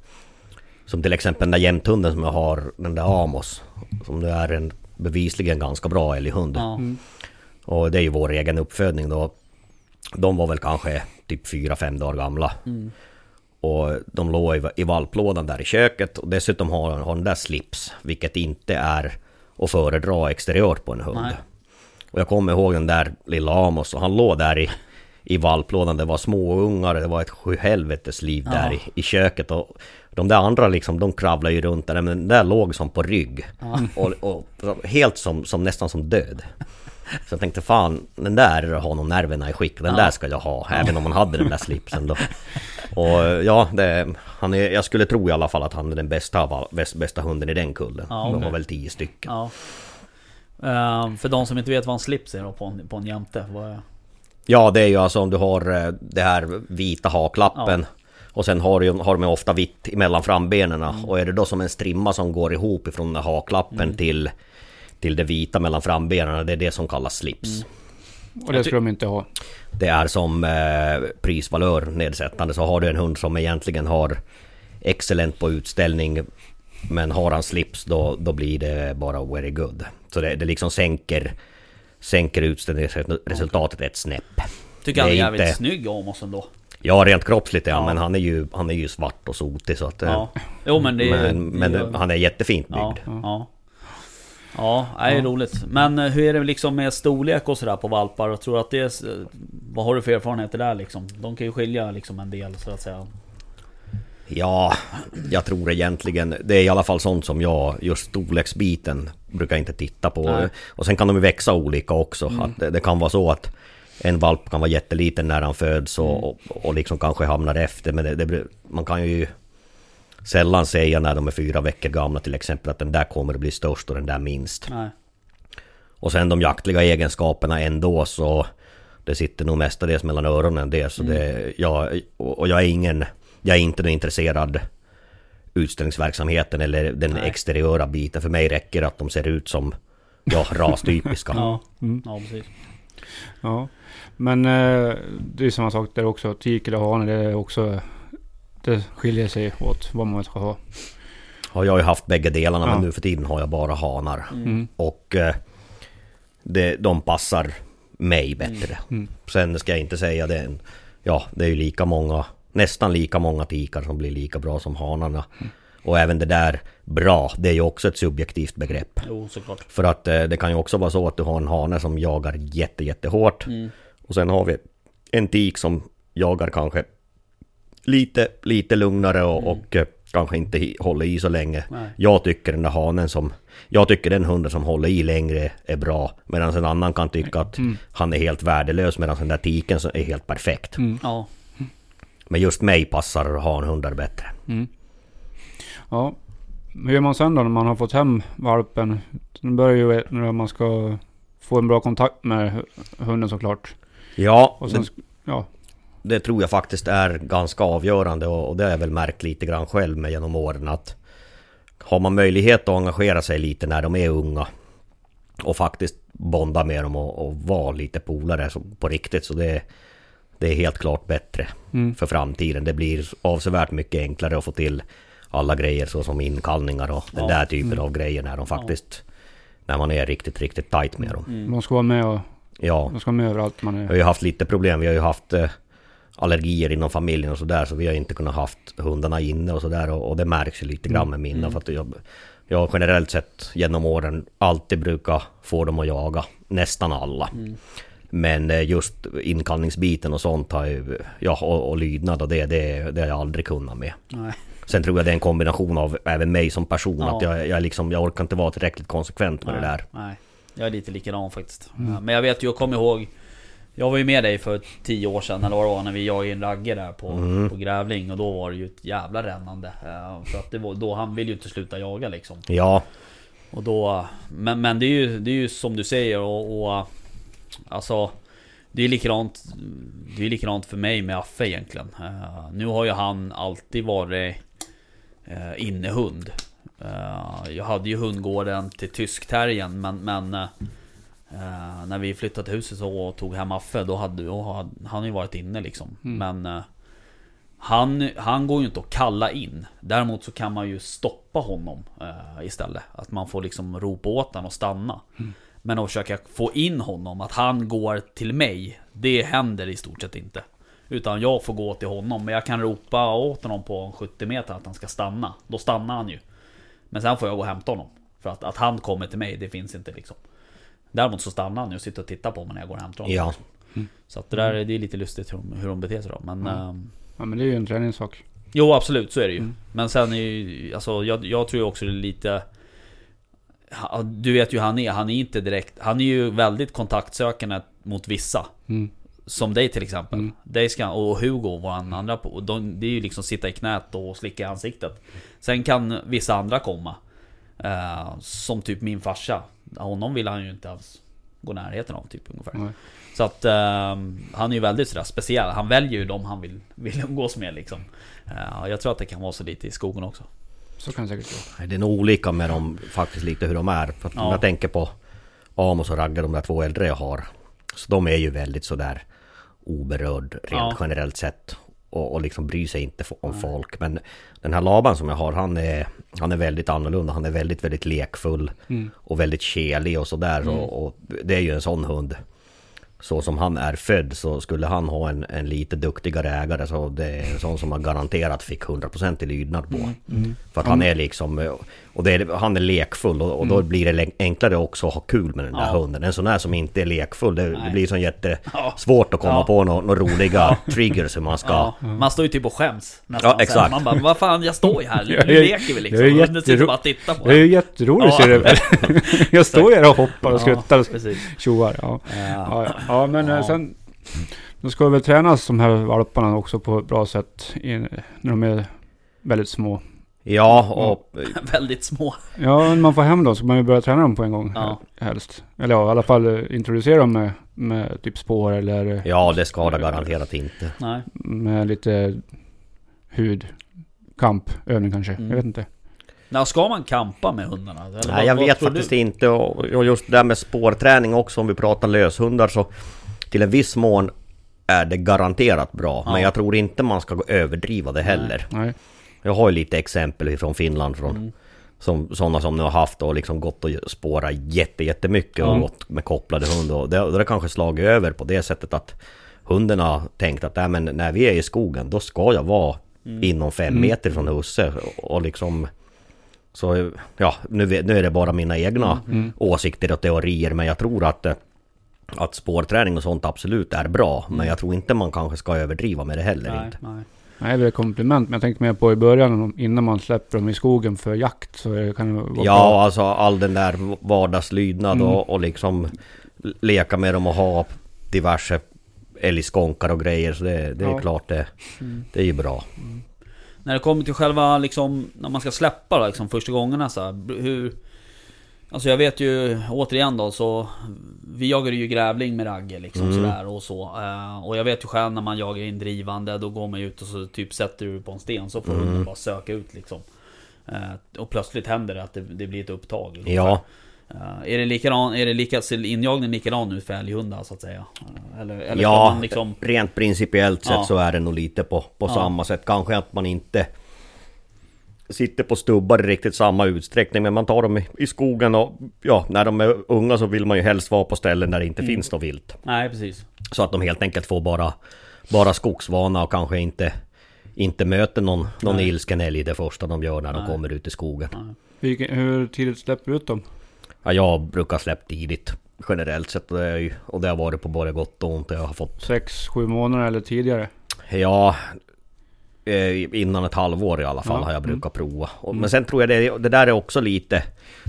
Som till exempel den där jämthunden som jag har, den där Amos. Som det är en bevisligen ganska bra älghund. Ja. Och det är ju vår egen uppfödning då. De var väl kanske typ 4-5 dagar gamla. Och de låg i, i valplådan där i köket och dessutom har har den där slips. Vilket inte är att föredra exteriört på en hund. Nej. Och jag kommer ihåg den där lilla Amos och han låg där i, i valplådan. Det var små ungar, det var ett sjuhelvetes liv där Ja. i, i köket. Och de där andra liksom, de kravlar ju runt där. Men den där låg som på rygg. Och, och helt som, som nästan som död. Så jag tänkte fan, den där har nog nerverna i skick. Den Ja. där ska jag ha. Även om man hade den där slipsen då. Och ja, det, han är, jag skulle tro i alla fall att han är den bästa, bästa hunden i den kullen. Ja, De okej. var väl tio stycken. Ja. Ehm, för de som inte vet vad en slips är då på en, på en jämte. Vad är... Ja, det är ju alltså om du har eh, det här vita haklappen. Och sen har, du, har de ju ofta vitt emellan frambenen. Och är det då som en strimma som går ihop ifrån haklappen till, till det vita mellan frambenen. Det är det som kallas slips. Och det ska de inte ha. Det är som eh, prisvalör nedsättande. Så har du en hund som egentligen har excellent på utställning. Men har han slips då, då blir det bara very good. Så det, det liksom sänker, sänker utställningsresultatet ett snäpp. Tycker han är Det är jävligt inte- snygg Amos ändå. Ja, rent kroppsligt ja, Ja. men han är ju, han är ju svart och sotig så att... eh, Ja. Jo men det är... men men det är- han är jättefint byggd. Ja, ja. Ja, det är roligt. Men eh, hur är det liksom med storlek och sådär på valpar? Jag tror att det är... Vad har du för erfarenheter där liksom? De kan ju skilja liksom en del så att säga. Ja, jag tror egentligen... Det är i alla fall sånt som jag, just storleksbiten, brukar inte titta på. Nej. Och sen kan de ju växa olika också. Att det, det kan vara så att en valp kan vara jätteliten när han föds och, och, och liksom kanske hamnar efter. Men det, det, man kan ju sällan säga när de är fyra veckor gamla till exempel att den där kommer att bli störst och den där minst. Nej. Och sen de jaktliga egenskaperna ändå så Det sitter nog mestadels mellan öronen det så det jag, och och jag är ingen Jag är inte intresserad Utställningsverksamheten eller den Nej. exteriöra biten För mig räcker att de ser ut som Ja, rastypiska Ja, Mm. ja precis. Ja. Men eh, det är samma sak där också. Tik eller hane, det är också... Det skiljer sig åt vad man ska ha. Har jag ju haft bägge delarna Ja. men nu för tiden har jag bara hanar Mm. Och eh, det, De passar mig bättre Mm. Sen ska jag inte säga det Ja, det är ju lika många Nästan lika många tikar som blir lika bra som hanarna Och även det där bra, det är ju också ett subjektivt begrepp Jo, såklart. För att eh, det kan ju också vara så att du har en hane som jagar jätte, jättehårt Mm. Och sen har vi en tik som jagar kanske lite, lite lugnare och, och eh, kanske inte håller i så länge. Nej. Jag tycker den där hanen som... Jag tycker den hunden som håller i längre är bra. Medan en annan kan tycka att han är helt värdelös medan den där tiken är helt perfekt. Mm. Ja. Men just mig passar hanhundar bättre. Mm. Ja. Hur gör man sen då när man har fått hem valpen? Nu börjar ju när man ska få en bra kontakt med hu- hunden såklart. Ja, Och sen, det, ja. Det tror jag faktiskt är ganska avgörande och, det har jag väl märkt lite grann själv med genom åren att har man möjlighet att engagera sig lite när de är unga och faktiskt bonda med dem och, och vara lite polare på riktigt så det, det är helt klart bättre Mm. för framtiden. Det blir avsevärt mycket enklare att få till alla grejer så som inkallningar och den Ja. där typen av grejer när de faktiskt när man är riktigt, riktigt tight med dem. Mm. Man ska vara med och Ja, man ska vara med överallt man vi är. har ju haft lite problem. Vi har ju haft eh, allergier inom familjen och sådär så vi har inte kunnat haft hundarna inne och sådär och, och det märks ju lite grann med mina för att jag, jag har generellt sett genom åren alltid brukar få dem att jaga. Nästan alla. Men eh, just inkallningsbiten och sånt har ju, ja och, och lydnad och det, det, det har jag aldrig kunnat med. Nej. Sen tror jag det är en kombination av även mig som person. Ja. Att jag, jag, liksom, jag orkar inte vara tillräckligt konsekvent med det Nej, där. Nej, jag är lite likadan faktiskt. Ja, Men jag vet ju, jag kommer ihåg Jag var ju med dig för tio år sedan eller vad det var när vi jagade en ragge där på, Mm. på Grävling och då var det ju ett jävla rännande. Eh, För att det var, då han ville ju inte sluta jaga liksom. Ja, Och då, men, men det är ju, det är ju som du säger och, och Alltså Det är likadant Det är likadant för mig med Affe egentligen Eh, Nu har ju han alltid varit uh, innehund Eh, Jag hade ju hundgården till tyskterriern men, men eh, När vi flyttade till huset och tog hem Affe då hade, då hade han ju varit inne liksom. Men eh, han, han går ju inte att kalla in. Däremot så kan man ju stoppa honom eh, istället. Att man får liksom ropa åt honom och stanna. Men att försöka få in honom, att han går till mig Det händer i stort sett inte. Utan jag får gå till honom Men jag kan ropa åt honom på 70 meter att han ska stanna. Då stannar han ju. Men sen får jag gå och hämta honom. För att, att han kommer till mig, det finns inte liksom Däremot så stannar han ju och sitter och tittar på mig när jag går och hämtar honom ja. Så att det där det är lite lustigt hur de, hur de beter sig då Men ehm, Ja men det är ju en träningssak. Jo absolut, så är det ju. Mm. Men sen är ju, alltså jag, jag tror ju också det är lite... Du vet ju hur han är, han är inte direkt... Han är ju väldigt kontaktsökande mot vissa. Mm. Som dig till exempel. Mm. Dig ska, och Hugo, våran andra på. De, det är ju liksom sitta i knät och slicka i ansiktet. Sen kan vissa andra komma. Eh, som typ min farsa. Honom vill han ju inte alls gå närheten av typ ungefär. Nej. Så att ehm, han är ju väldigt sådär speciell. Han väljer ju de han vill, vill umgås med liksom. Eh, jag tror att det kan vara så lite i skogen också. Så kan det säkert vara. Det är nog olika med dem faktiskt lite hur de är. För att Ja. om jag tänker på Amos och Ragge, de där två äldre jag har. Så de är ju väldigt sådär oberörd rent Ja. generellt sett. Och, och liksom bryr sig inte om folk. Men den här Laban som jag har, han är, han är väldigt annorlunda. Han är väldigt, väldigt lekfull. Mm. Och väldigt kelig och sådär. Och, och det är ju en sån hund. Så som han är född så skulle han ha en, en lite duktigare ägare så det är en sån som man garanterat fick 100% i lydnad på. För att han är liksom... Och det är, han är lekfull och, och då blir det enklare också att ha kul med den där Ja. hunden. En sån här som inte är lekfull, det, det blir så jättesvårt att komma Ja. på några några roliga triggers hur man ska... Ja, man står ju typ och skäms nästan Ja, exakt. Man bara, vad fan jag står ju här, nu det- leker vi liksom. det är nu sitter jättero- bara och tittar på Det är ju jätteroligt ser du väl? Jag står ju här och hoppar och skuttar och tjoar. Ja. Ja. Men eh, sen... Då ska väl tränas de här valparna också på ett bra sätt när de är väldigt små. Ja, och... Väldigt små. Ja, när man får hem dem så man ju börja träna dem på en gång Ja. helst. Eller ja, i alla fall introducera dem med, med typ spår eller Ja, det skadar garanterat inte. Nej. med lite hud. Kampövning kanske. Mm. Jag vet inte. När ska man kampa med hundarna? Eller Nej, vad- jag vad vet faktiskt du? inte. Och, just det där med spårträning också, om vi pratar löshundar så till en viss mån är det garanterat bra. Ja. Men jag tror inte man ska gå överdriva det heller. Nej. Jag har ju lite exempel från Finland från Mm. som, sådana som nu har haft och liksom gått och spårat jätte, jättemycket och Ja. gått med kopplade hund och det, det har kanske slagit över på det sättet att hunden har tänkt att Nej, men när vi är i skogen då ska jag vara Mm. inom fem meter från husse och, liksom så ja, nu, nu är det bara mina egna Mm. åsikter och teorier men jag tror att eh, att spårträning och sånt absolut är bra Men jag tror inte man kanske ska överdriva med det heller Mm. Nej, inte nej. Nej, det är komplement. Men jag tänkte mer på i början innan man släpper dem i skogen för jakt. Så är kan det vara Ja, bra. alltså all den där vardagslydnad Mm. och, och liksom leka med dem och ha diverse älgskonkar och grejer. Så det, det är Ja. klart det, Mm. det är ju bra. När det kommer till själva liksom, när man ska släppa då, liksom, första gångerna så här, hur... Alltså jag vet ju, återigen då så... Vi jagade ju grävling med Ragge liksom Mm. sådär och så. Eh, och jag vet ju själv när man jagar in drivande, då går man ju ut och så typ sätter du på en sten så får Mm. hunden bara söka ut liksom. Eh, och plötsligt händer det att det, det blir ett upptag. Ja, Eh, är det likadan, är det lika, ser injagningen likadan ut för älghundar så att säga? Eller, eller ja liksom... rent principiellt sett Ja. så är det nog lite på, på Ja. samma sätt. Kanske att man inte sitter på stubbar i riktigt samma utsträckning. Men man tar dem i, skogen och ja, när de är unga så vill man ju helst vara på ställen där det inte Mm. finns något vilt. Nej precis. Så att de helt enkelt får bara, bara skogsvana och kanske inte, inte möter någon, någon Nej. ilsken älg det första de gör när de Nej. kommer ut i skogen. Vilken, hur tidigt släpper du ut dem? Ja, jag brukar släppa tidigt generellt sett och det, är ju, och det har varit på både gott och ont. Jag har fått, Sex, sju månader eller tidigare? ja, innan ett halvår i alla fall Ja, har jag mm. brukat prova. Och, Men sen tror jag det, det där är också lite,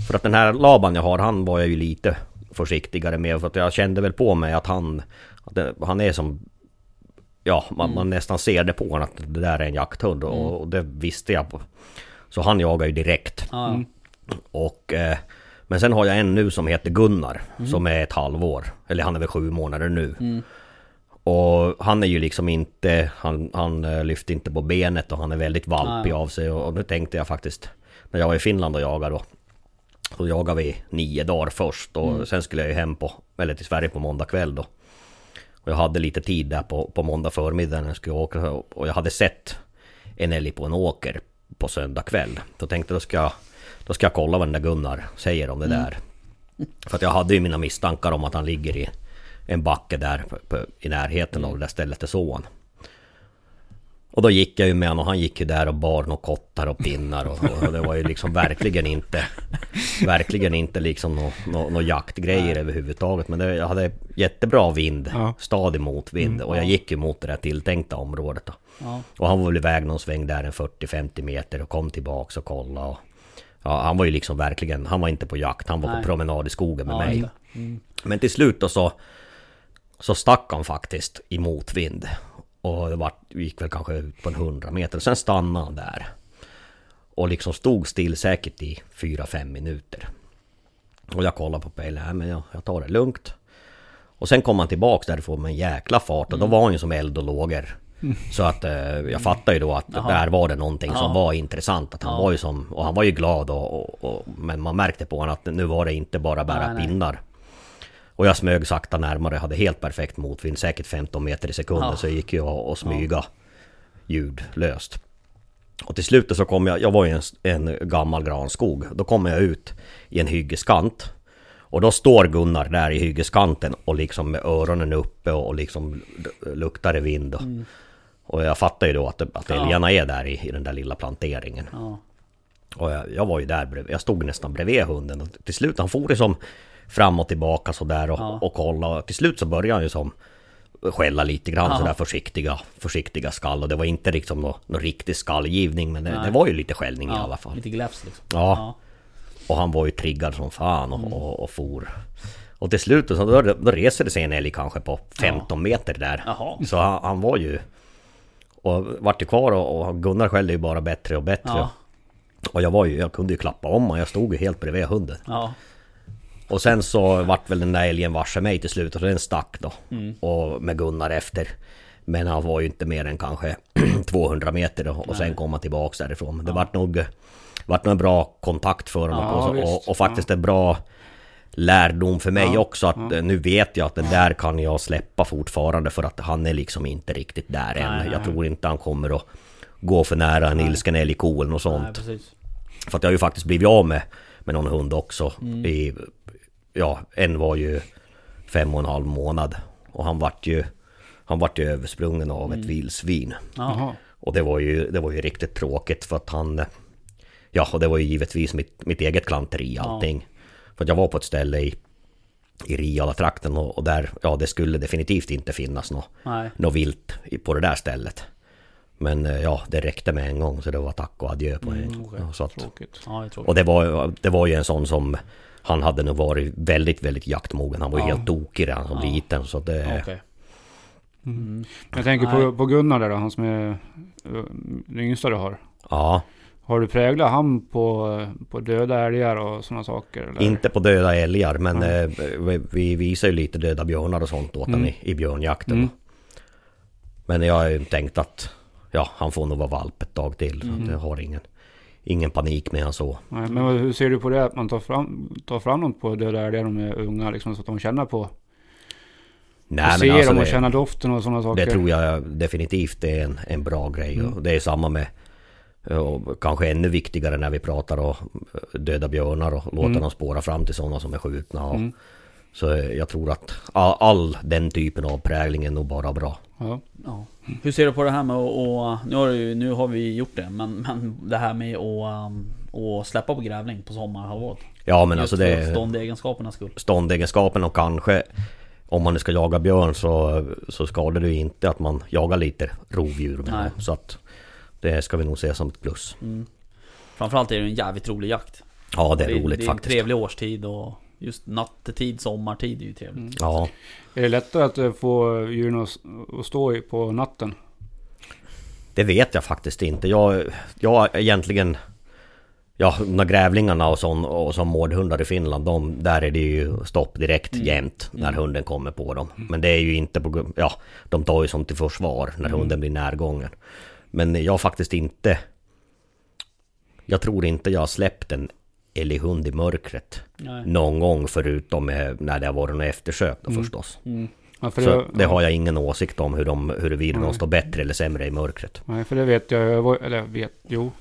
för att den här Laban jag har, han var jag ju lite försiktigare med. För att jag kände väl på mig att han, att det, han är som Ja, man, Mm. man nästan ser det på honom att det där är en jakthund och, och det visste jag. På. Så han jagar ju direkt. Mm. Och, eh, men sen har jag en nu som heter Gunnar, som är ett halvår. Eller han är väl sju månader nu. Mm. Och han är ju liksom inte, han, han eh, lyfter inte på benet och han är väldigt valpig av sig. Och, nu tänkte jag faktiskt, när jag var i Finland och jagade då. Så jagade vi nio dagar först och Mm. sen skulle jag ju hem på, eller till Sverige på måndag kväll då. Och jag hade lite tid där på, på måndag förmiddag när jag skulle åka. Och jag hade sett en älg på en åker på söndag kväll. Då tänkte då ska jag, då ska jag kolla vad den där Gunnar säger om det där. För att jag hade ju mina misstankar om att han ligger i en backe där på, på, i närheten av det där stället där såg han. Och då gick jag ju med honom och han gick ju där och bar några kottar och pinnar och, och det var ju liksom verkligen inte Verkligen inte liksom några nå, nå jaktgrejer överhuvudtaget men det, jag hade jättebra vind, Ja. stadig motvind och jag gick ju mot det där tilltänkta området då. Ja. Och han var väl iväg någon sväng där en 40-50 meter och kom tillbaks och kollade och Ja han var ju liksom verkligen, han var inte på jakt, han var Nej. på promenad i skogen med Ja, mig. Mm. Men till slut då så Så stack han faktiskt i motvind. Och det var, gick väl kanske ut på en 100 meter. Sen stannade han där. Och liksom stod still säkert i 4-5 minuter. Och jag kollade på pejlen, nej men jag, jag tar det lugnt. Och sen kom han tillbaks därifrån med en jäkla fart. Och då var han ju som eld och lågor. Så att eh, jag fattar ju då att Jaha. där var det någonting som Ja. var intressant. Att han Ja. var ju som Och han var ju glad och, och, och Men man märkte på honom att nu var det inte bara bära Nej, nej. Och jag smög sakta närmare, hade helt perfekt motvind, säkert 15 meter i sekunden. Ja. Så jag gick ju och, smyga ljudlöst. Och till slut så kom jag, jag var i en, en gammal granskog. Då kommer jag ut i en hyggeskant. Och då står Gunnar där i hyggeskanten och liksom med öronen uppe och, liksom luktar i vind. Och, och jag fattar ju då att, att Ja. älgarna är där i, i den där lilla planteringen. Ja. Och jag, jag var ju där bredvid, jag stod nästan bredvid hunden och till slut han for som fram och tillbaka sådär och, Ja. och kolla och till slut så började han ju som skälla lite grann Ja. sådär försiktiga, försiktiga skall och det var inte liksom någon, någon riktig skallgivning men det, det var ju lite skällning i Ja, alla fall. Lite gläfs liksom. Ja. Och han var ju triggad som fan och, Mm. och, och for. Och till slut så då, då reser det sig en älg kanske på 15 meter där. Jaha. Så han, han var ju... Och vart ju kvar och, och Gunnar skällde ju bara bättre och bättre. Ja. Och jag var ju, jag kunde ju klappa om och jag stod ju helt bredvid hunden. Ja. Och sen så vart väl den där älgen varse mig till slut och den stack då. Mm. Och med Gunnar efter. Men han var ju inte mer än kanske 200 meter då, och sen kom han tillbaks därifrån. Men det vart nog... Vart nog en bra kontakt för honom. Ja, och, och, och faktiskt en bra lärdom för mig Ja, också att eh, nu vet jag att den där kan jag släppa fortfarande för att han är liksom inte riktigt där än. Nej, jag nej. tror inte han kommer att gå för nära en ilsken älg i ko eller något Nej, sånt. precis. För att jag har ju faktiskt blivit av med, med någon hund också. Mm. I, ja, en var ju fem och en halv månad. Och han vart ju, han vart ju översprungen av Mm. ett vildsvin. Ja. Jaha. Och det var ju, det var ju riktigt tråkigt för att han... Ja, och det var ju givetvis mitt, mitt eget klanteri allting. För att jag var på ett ställe i, i Riala-trakten och, och där, ja det skulle definitivt inte finnas något nå vilt på det där stället. Men eh, ja, det räckte med en gång så det var tack och adjö på en gång. okej. Ja, så att. Ja, det och det var, det var ju en sån som Han hade nog varit väldigt, väldigt jaktmogen. Han var ju Ja. helt tokig redan som Ja. liten så det... Okej. Mm. Jag tänker på, på Gunnar där då, han som är eh, den yngsta du har. Ja, Har du präglat han på, på döda älgar och sådana saker? Eller? inte på döda älgar men eh, vi, vi visar ju lite döda björnar och sånt åt Mm. honom i, i björnjakten. Mm. Men jag har ju tänkt att ja, han får nog vara valp ett tag till. Mm. att jag har ingen, ingen panik med han så. Nej, men hur ser du på det att man tar fram, tar fram dem på döda älgar de är unga liksom så att de känner på? Nej och men ser alltså dem och det, känner doften och sådana saker? det tror jag definitivt är en, en bra grej. Mm. Det är samma med och kanske ännu viktigare när vi pratar om döda björnar och låter Mm. dem spåra fram till sådana som är skjutna. Och, Mm. Så jag tror att all, den typen av prägling är nog bara bra. Ja. Ja. Hur ser du på det här med att, nu, har du, nu har vi gjort det, men, men det här med att, um, att släppa på grävling på sommarhalvåret? Ja men Just alltså det... ståndegenskapernas skull. ståndegenskapen och kanske om man nu ska jaga björn så, så skadar det ju inte att man jagar lite rovdjur. med Nej. dem. Så att det ska vi nog se som ett plus. Mm. Framförallt är det en jävligt rolig jakt. Ja det är roligt det är en faktiskt. trevlig årstid och just nattetid, sommartid är ju trevligt. Mm. Ja, Är det lättare att eh, få djuren att, stå i på natten? det vet jag faktiskt inte. Jag, jag egentligen... Ja, de grävlingarna och, sån, och som mårdhundar i Finland, de, där är det ju stopp direkt Mm. jämt när Mm. hunden kommer på dem. Men det är ju inte på Ja, de tar ju som till försvar när Mm. hunden blir närgången. Men jag har faktiskt inte... Jag tror inte jag har släppt en älghund i mörkret Nej. någon gång förutom när det har varit något eftersök då Mm. förstås. Mm. Ja, för Så det, det har jag ingen åsikt om hur de, huruvida de står bättre eller sämre i mörkret. Nej, för det vet jag. eller jag vet, jo.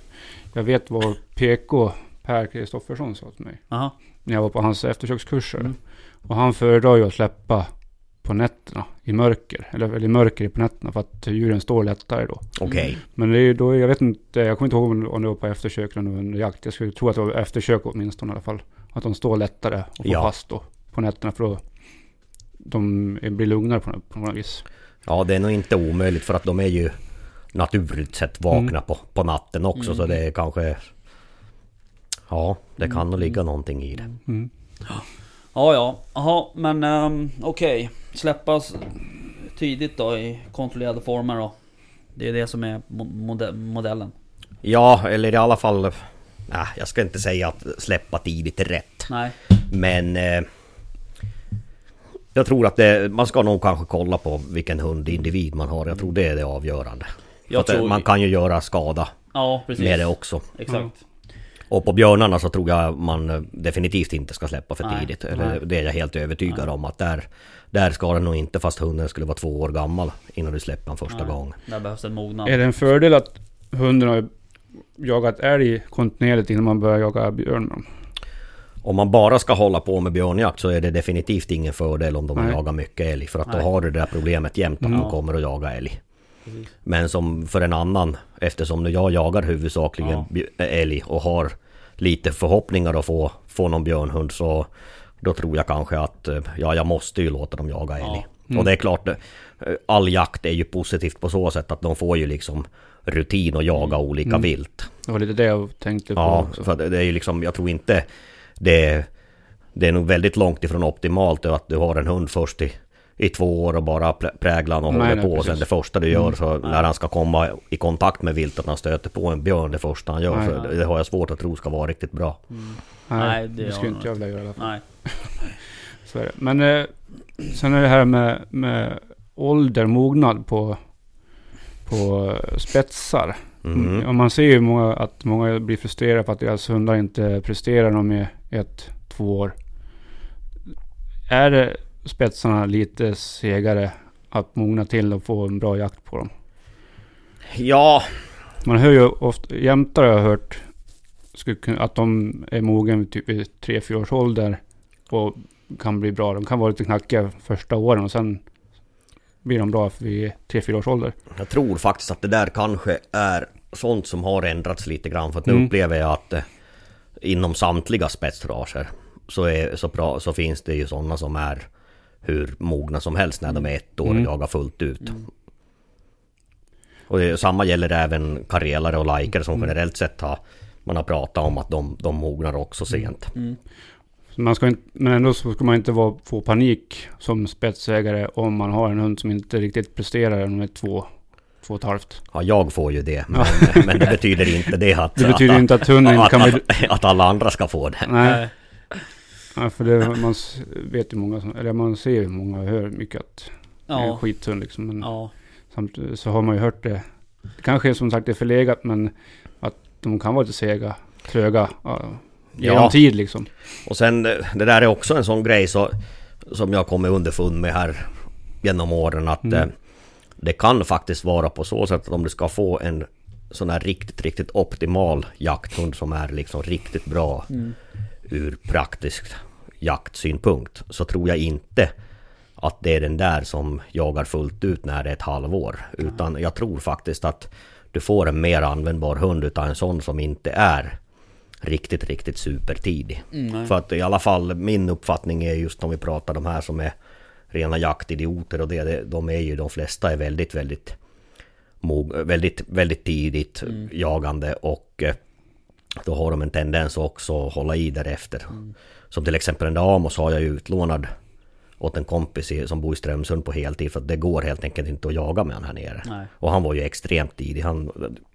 Jag vet vad PK, Per Kristoffersson, sa till mig. Aha. När jag var på hans eftersökskurser. Mm. Och han föredrar ju att släppa på nätterna i mörker. Eller, eller i mörker på nätterna för att djuren står lättare då. Okej. Men det är ju då, jag vet inte, jag kommer inte ihåg om det var på eftersök eller under jakt. Jag skulle tro att det var eftersök åtminstone i alla fall. Att de står lättare och får Ja. fast då på nätterna för då de blir lugnare på, på något vis. Ja, det är nog inte omöjligt för att de är ju naturligt sett vakna Mm. på, på natten också så Mm. det är kanske... Ja, det kan nog ligga någonting i det. Mm. Ja, ja. Jaha, men um, okej. Släppas tidigt då i kontrollerade former då. Det är det som är mo- mode- modellen. Ja, eller i alla fall... Nej, jag ska inte säga att släppa tidigt är rätt. Nej. Men... Eh, jag tror att det, man ska nog kanske kolla på vilken hundindivid man har. Jag tror det är det avgörande. Jag eh, tror... Man kan ju göra skada Ja, precis. med det också. Exakt. Och på björnarna så tror jag man eh, definitivt inte ska släppa för Nej, tidigt. Eller nej. det är jag helt övertygad Nej. om att där, där ska det nog inte fast hunden skulle vara två år gammal innan du släpper den första gången. Där behövs en mognad. Är det en fördel att hunden har jagat älg kontinuerligt innan man börjar jaga björn? Om man bara ska hålla på med björnjakt så är det definitivt ingen fördel om de Nej. jagar mycket älg. För att då Nej. har du det där problemet jämt att Mm. de kommer att jaga älg. Precis. Men som för en annan, eftersom nu jag jagar huvudsakligen Ja. älg och har lite förhoppningar att få, få någon björnhund så då tror jag kanske att eh, ja, jag måste ju låta dem jaga älg. Ja. Mm. Och det är klart, eh, all jakt är ju positivt på så sätt att de får ju liksom rutin att jaga olika Mm. vilt. Det var lite det jag tänkte på Ja, också. för det är ju liksom, jag tror inte det, det är nog väldigt långt ifrån optimalt att du har en hund först i, i två år och bara prä- präglar han och Nej, håller nej, på och sen det första du gör Mm. så när han ska komma i kontakt med viltet, att han stöter på en björn det första han gör. Nej, så nej. det har jag svårt att tro ska vara riktigt bra. Mm. Nej, Nej, det, det skulle inte jag vilja göra i alla fall. Nej. Så är det. Men eh, sen är det här med, med ålder, mognad på, på spetsar. Mhm. Och man ser ju många, att många blir frustrerade för att deras hundar inte presterar när de är ett, två år. Är det spetsarna lite segare att mogna till och få en bra jakt på dem? Ja, Man hör ju ofta, jämtar har jag hört att de är mogen typ i 3-4 års ålder och kan bli bra. De kan vara lite knackiga första åren och sen blir de bra vid 3-4 års ålder. jag tror faktiskt att det där kanske är sånt som har ändrats lite grann. För att nu Mm. upplever jag att eh, inom samtliga spetsraser så, är, så, bra, så finns det ju sådana som är hur mogna som helst när de är ett år och Mm. jagar fullt ut. Mm. Och det, samma gäller även karelare och laikare som Mm. generellt sett har man har pratat om att de, de mognar också sent. Mm. Man ska inte, men ändå så ska man inte vara, få panik som spetsägare om man har en hund som inte riktigt presterar med två, två och ett halvt. Ja, jag får ju det. Men, men det betyder inte det att... Det betyder att, inte att hunden inte att, kan... att, att alla andra ska få det. Nej, ja, för det, man vet ju många som, eller man ser ju många och hör mycket att det är en Ja. skithund liksom. Men Ja. samtidigt så har man ju hört det. Det kanske är som sagt är förlegat men att de kan vara lite sega, tröga. Ja, genom Ja. tid liksom. Och sen eh, det där är också en sån grej så, som jag kommer underfund med här genom åren att Mm. eh, det kan faktiskt vara på så sätt att om du ska få en sån här riktigt, riktigt optimal jakthund som är liksom riktigt bra Mm. Ur praktisk jaktsynpunkt så tror jag inte att det är den där som jagar fullt ut när det är ett halvår. Utan jag tror faktiskt att du får en mer användbar hund utav en sån som inte är riktigt, riktigt supertidig. Mm. För att i alla fall min uppfattning är just om vi pratar de här som är rena jaktidioter och det, de är ju de flesta är väldigt, väldigt väldigt, väldigt tidigt Mm. jagande och eh, då har de en tendens också att hålla i därefter. Mm. Som till exempel den där Amos har jag ju utlånad åt en kompis som bor i Strömsund på heltid för att det går helt enkelt inte att jaga med han här nere. Nej. Och han var ju extremt tidig. Han,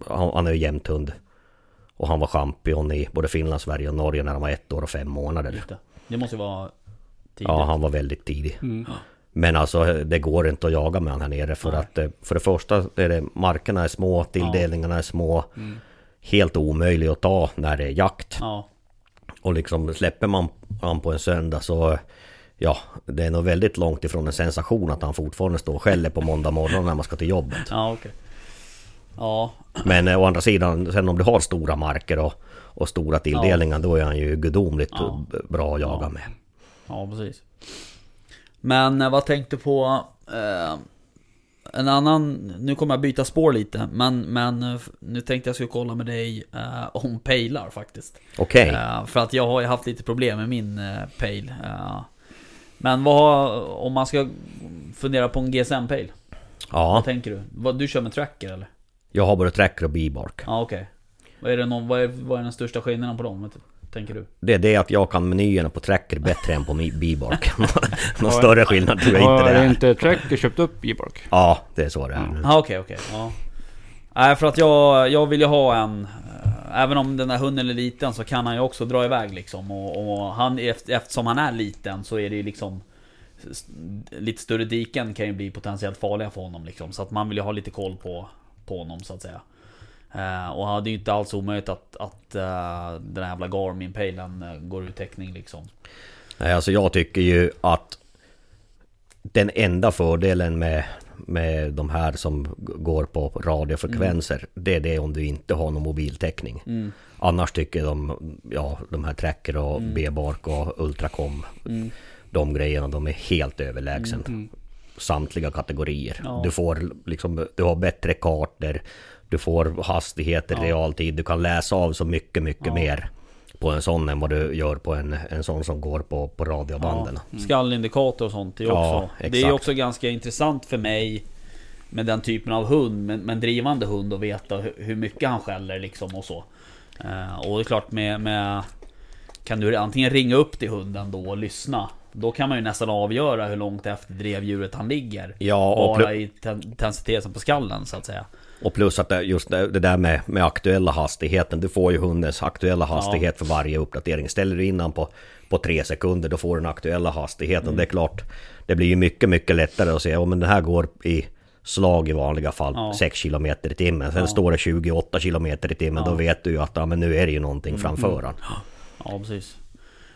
han, han är ju jämthund. Och han var champion i både Finland, Sverige och Norge när han var ett år och fem månader. Det. Måste ju vara tidigt. Ja, han var väldigt tidig. Mm. Men alltså det går inte att jaga med han här nere för Nej. att eh, för det första är det markerna är små, tilldelningarna är små. Mm. Helt omöjligt att ta när det är jakt. Ja. Och liksom släpper man han på en söndag så Ja, det är nog väldigt långt ifrån en sensation att han fortfarande står och skäller på måndag morgon när man ska till jobbet. Ja, okej. Ja. Men eh, å andra sidan, sen om du har stora marker och, och stora tilldelningar då är han ju gudomligt Ja. bra att jaga Ja. med. Ja, precis. Men eh, vad tänkte på... Eh, en annan... Nu kommer jag byta spår lite. Men, men eh, nu tänkte jag skulle kolla med dig eh, om pejlar faktiskt. Okej, Eh, för att jag har ju haft lite problem med min eh, pejl. Eh, men vad... Om man ska fundera på en GSM-pejl. ja. Vad tänker du? Vad, du kör med tracker eller? Jag har både tracker och bibark. Ja, okej. Vad är det någon, vad är, vad är den största skillnaden på dem? Tänker du? Det är det att jag kan menyerna på tracker bättre än på bibark. Någon större skillnad tror jag inte Har det är. inte Tracker köpt upp E-Bark? Ja, det är så det är. Ja okej okej. Ja. Nej för att jag, jag vill ju ha en... eh, Även om den här hunden är liten så kan han ju också dra iväg liksom. Och, och han, eft- eftersom han är liten så är det ju liksom... Lite större diken kan ju bli potentiellt farliga för honom liksom. Så att man vill ju ha lite koll på, på honom så att säga. Eh, och det är inte alls omöjligt att, att eh, den här jävla Garmin-pejlen eh, går ur täckning liksom. Nej, alltså jag tycker ju att den enda fördelen med, med de här som går på radiofrekvenser Det är det om du inte har någon mobiltäckning Mm. Annars tycker de, ja de här Tracker och B-Bark och Ultracom Mm. De grejerna de är helt överlägsen Samtliga kategorier Ja. Du får liksom, du har bättre kartor Du får hastigheter i Ja. realtid Du kan läsa av så mycket, mycket Ja. mer På en sån än vad du gör på en, en sån som går på, på radiobanden Ja, skallindikator och sånt. Är, Ja, också, det är också ganska intressant för mig med den typen av hund, med, med en drivande hund och veta hur, hur mycket han skäller liksom och så. Eh, och det är klart med, med... Kan du antingen ringa upp till hunden då och lyssna. Då kan man ju nästan avgöra hur långt efter drevdjuret han ligger. Ja, och Bara i ten- intensiteten på skallen så att säga. Och plus att just det, där med, med aktuella hastigheten Du får ju hundens aktuella hastighet för varje uppdatering Ställer du in den på, på tre sekunder Då får du den aktuella hastigheten Mm. Det är klart Det blir ju mycket, mycket lättare att se Om den här går i slag i vanliga fall Ja. 6 km i timmen Sen Ja. står det 28 km i timmen Då Ja. Mm. vet du ju att ja, men nu är det ju någonting framför han. Ja precis.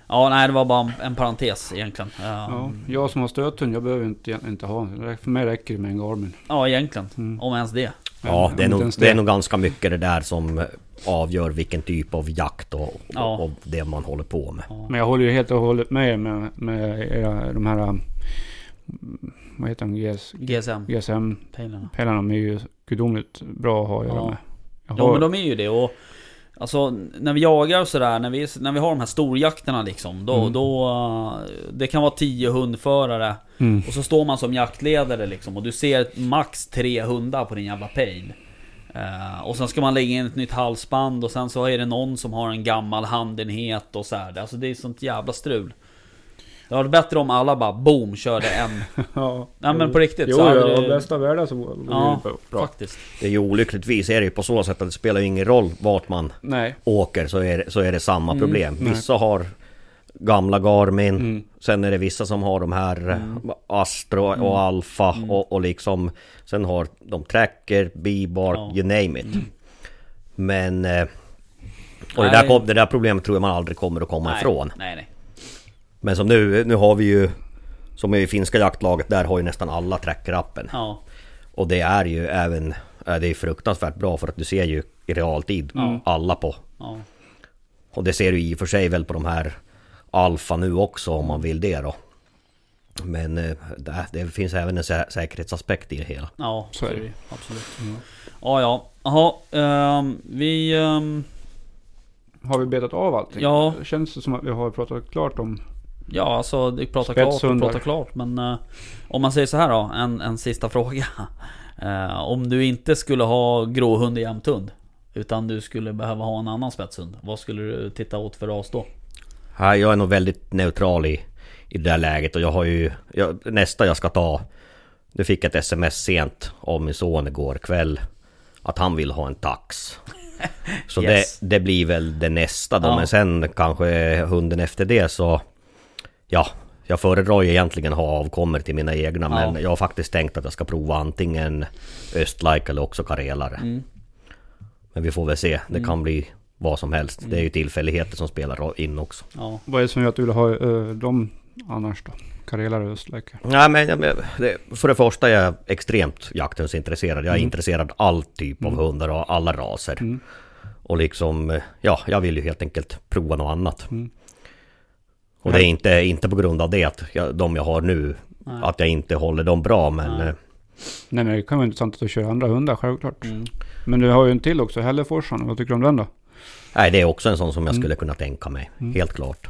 Ja nej det var bara en, en parentes egentligen. Ja, Ja, jag som har stöthund, jag behöver inte, inte ha en. För mig räcker det med en Garmin. ja egentligen. Om ens det. Ja, det är, nog, det är nog ganska mycket det där som avgör vilken typ av jakt och, Ja. och, och det man håller på med. Men jag håller ju helt och hållet med med, med era, de här... um, Vad heter de? GS, GSM. GSM-pelarna. Pejlarna. De är ju gudomligt bra att ha att göra Ja. med. Jag Ja har- men de är ju det och Alltså när vi jagar och sådär, när vi, när vi har de här storjakterna liksom Då, Mm. då Det kan vara 10 hundförare Mm. Och så står man som jaktledare liksom och du ser max tre hundar på din jävla pejl Eh, och sen ska man lägga in ett nytt halsband och sen så är det någon som har en gammal handenhet och så här. Alltså det är sånt jävla strul. Det hade varit bättre om alla bara boom körde en. ja. Nej men på riktigt. Jo, så hade ja, det- bästa världen så vore Ja, bra. faktiskt. Det är ju olyckligtvis är det ju på så sätt att det spelar ju ingen roll vart man Nej. åker så är det, så är det samma Mm, problem. nej. Vissa har gamla Garmin, Mm. sen är det vissa som har de här Mm. eh, Astro och Alfa och, och liksom Sen har de Tracker, B-Bar, Ja. you name it. Men... eh, Och det där, det där problemet tror jag man aldrig kommer att komma Nej, ifrån. Nej, nej. Men som nu, nu har vi ju Som i finska jaktlaget, där har ju nästan alla Tracker-appen. Ja. Och det är ju även eh, Det är fruktansvärt bra för att du ser ju i realtid alla på Ja. Och det ser du i och för sig väl på de här Alfa nu också om man vill det då. Men eh, det, det finns även en sä säkerhetsaspekt i det hela. Ja, Så är det. ju. Absolut. Ja, ja. Jaha, ehm, vi... ehm, Har vi betat av allting? Ja. Känns det som att vi har pratat klart om... ja, alltså det pratar klart och pratar klart. Men eh, om man säger så här då, en, en sista fråga. Eh, om du inte skulle ha gråhund i jämthund. Utan du skulle behöva ha en annan spetshund. Vad skulle du titta åt för ras då? Jag är nog väldigt neutral i, i det där läget och jag har ju... Jag, nästa jag ska ta... Nu fick jag ett sms sent av min son igår kväll. Att han vill ha en tax. Så Yes. det, det blir väl det nästa då. Ja. Men sen kanske hunden efter det så... Ja, jag föredrar ju egentligen att ha avkommor till mina egna. Men Ja. jag har faktiskt tänkt att jag ska prova antingen Östlaik eller också karelare. Mm. Men vi får väl se. Det kan bli vad som helst. Det är ju tillfälligheter som spelar in också. Ja, Vad är det som gör att du vill ha uh, dem annars då? Karelare och östläkare? Nej men, men det, för det första är jag extremt jakthundsintresserad. Jag är Mm. intresserad av all typ av hundar och alla raser. Mm. Och liksom, eh, ja, jag vill ju helt enkelt prova något annat. Mm. Och det är inte, inte på grund av det att jag, de jag har nu, Nej. att jag inte håller dem bra men... Nej. eh, Nej men det kan vara intressant att köra andra hundar självklart. mm. Men du har ju en till också, Hälleforsan. Vad tycker du om den då? Nej, det är också en sån som jag Mm. skulle kunna tänka mig. Mm. Helt klart.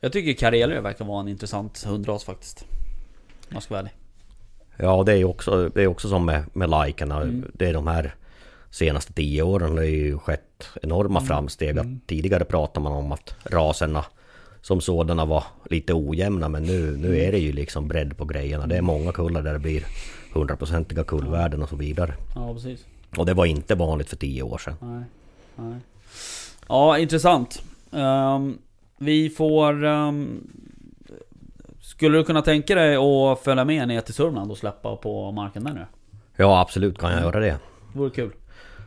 Jag tycker karelare verkar vara en intressant hundras faktiskt. Om jag ska vara ärlig. Ja, det är ju också, det är också som med, med likerna. Mm. Det är de här senaste tio åren det har ju skett enorma Mm. framsteg. Att Tidigare pratade man om att raserna som sådana var lite ojämna men nu, Mm. nu är det ju liksom bredd på grejerna. Det är många kullar där det blir hundraprocentiga kullvärden och så vidare. Ja, precis. Och det var inte vanligt för tio år sedan. Nej. Nej. Ja, intressant. Ehm, vi får... ehm, skulle du kunna tänka dig att följa med ner till Sörmland och släppa på marken där nu? Ja absolut kan jag göra det. Det vore kul.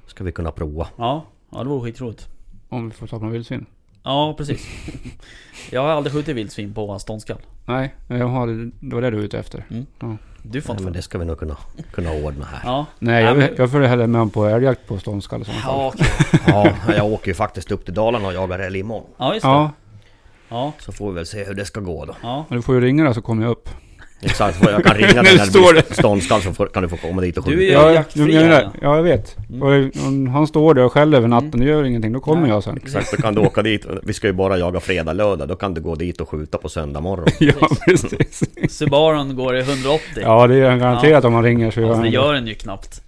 Ska vi kunna prova. Ja, ja det vore skitroligt. Om vi får ta på några vildsvin? Ja, precis. Jag har aldrig skjutit vildsvin på ståndskall. Nej, jag har, det var det du var ute efter. Du får Ja, inte men följa. det ska vi nog kunna, kunna ordna här. Ja. Nej, Ja, jag, men- jag följer hellre med på älgjakt på ståndskall. Ja, okej. Ja, jag åker ju faktiskt upp till Dalarna och jagar älg imorgon. Ja, just det. Ja, Ja, Så får vi väl se hur det ska gå då. ja. men du får ju ringa då så kommer jag upp. Exakt, jag kan ringa dig när står blir ståndskall så får, kan du få komma dit och Du är skjuta. Ja, jaktfri. du menar, här. ja, jag vet. Mm. Och om han står där och skäller över natten, det gör ingenting. Då kommer Nej. jag sen. Exakt, då kan du åka dit. Vi ska ju bara jaga fredag, lördag. Då kan du gå dit och skjuta på söndag morgon. Ja, precis. Subarun går i 180. Ja, det är garanterat om man ringer så gör Alltså, det. gör den ju knappt.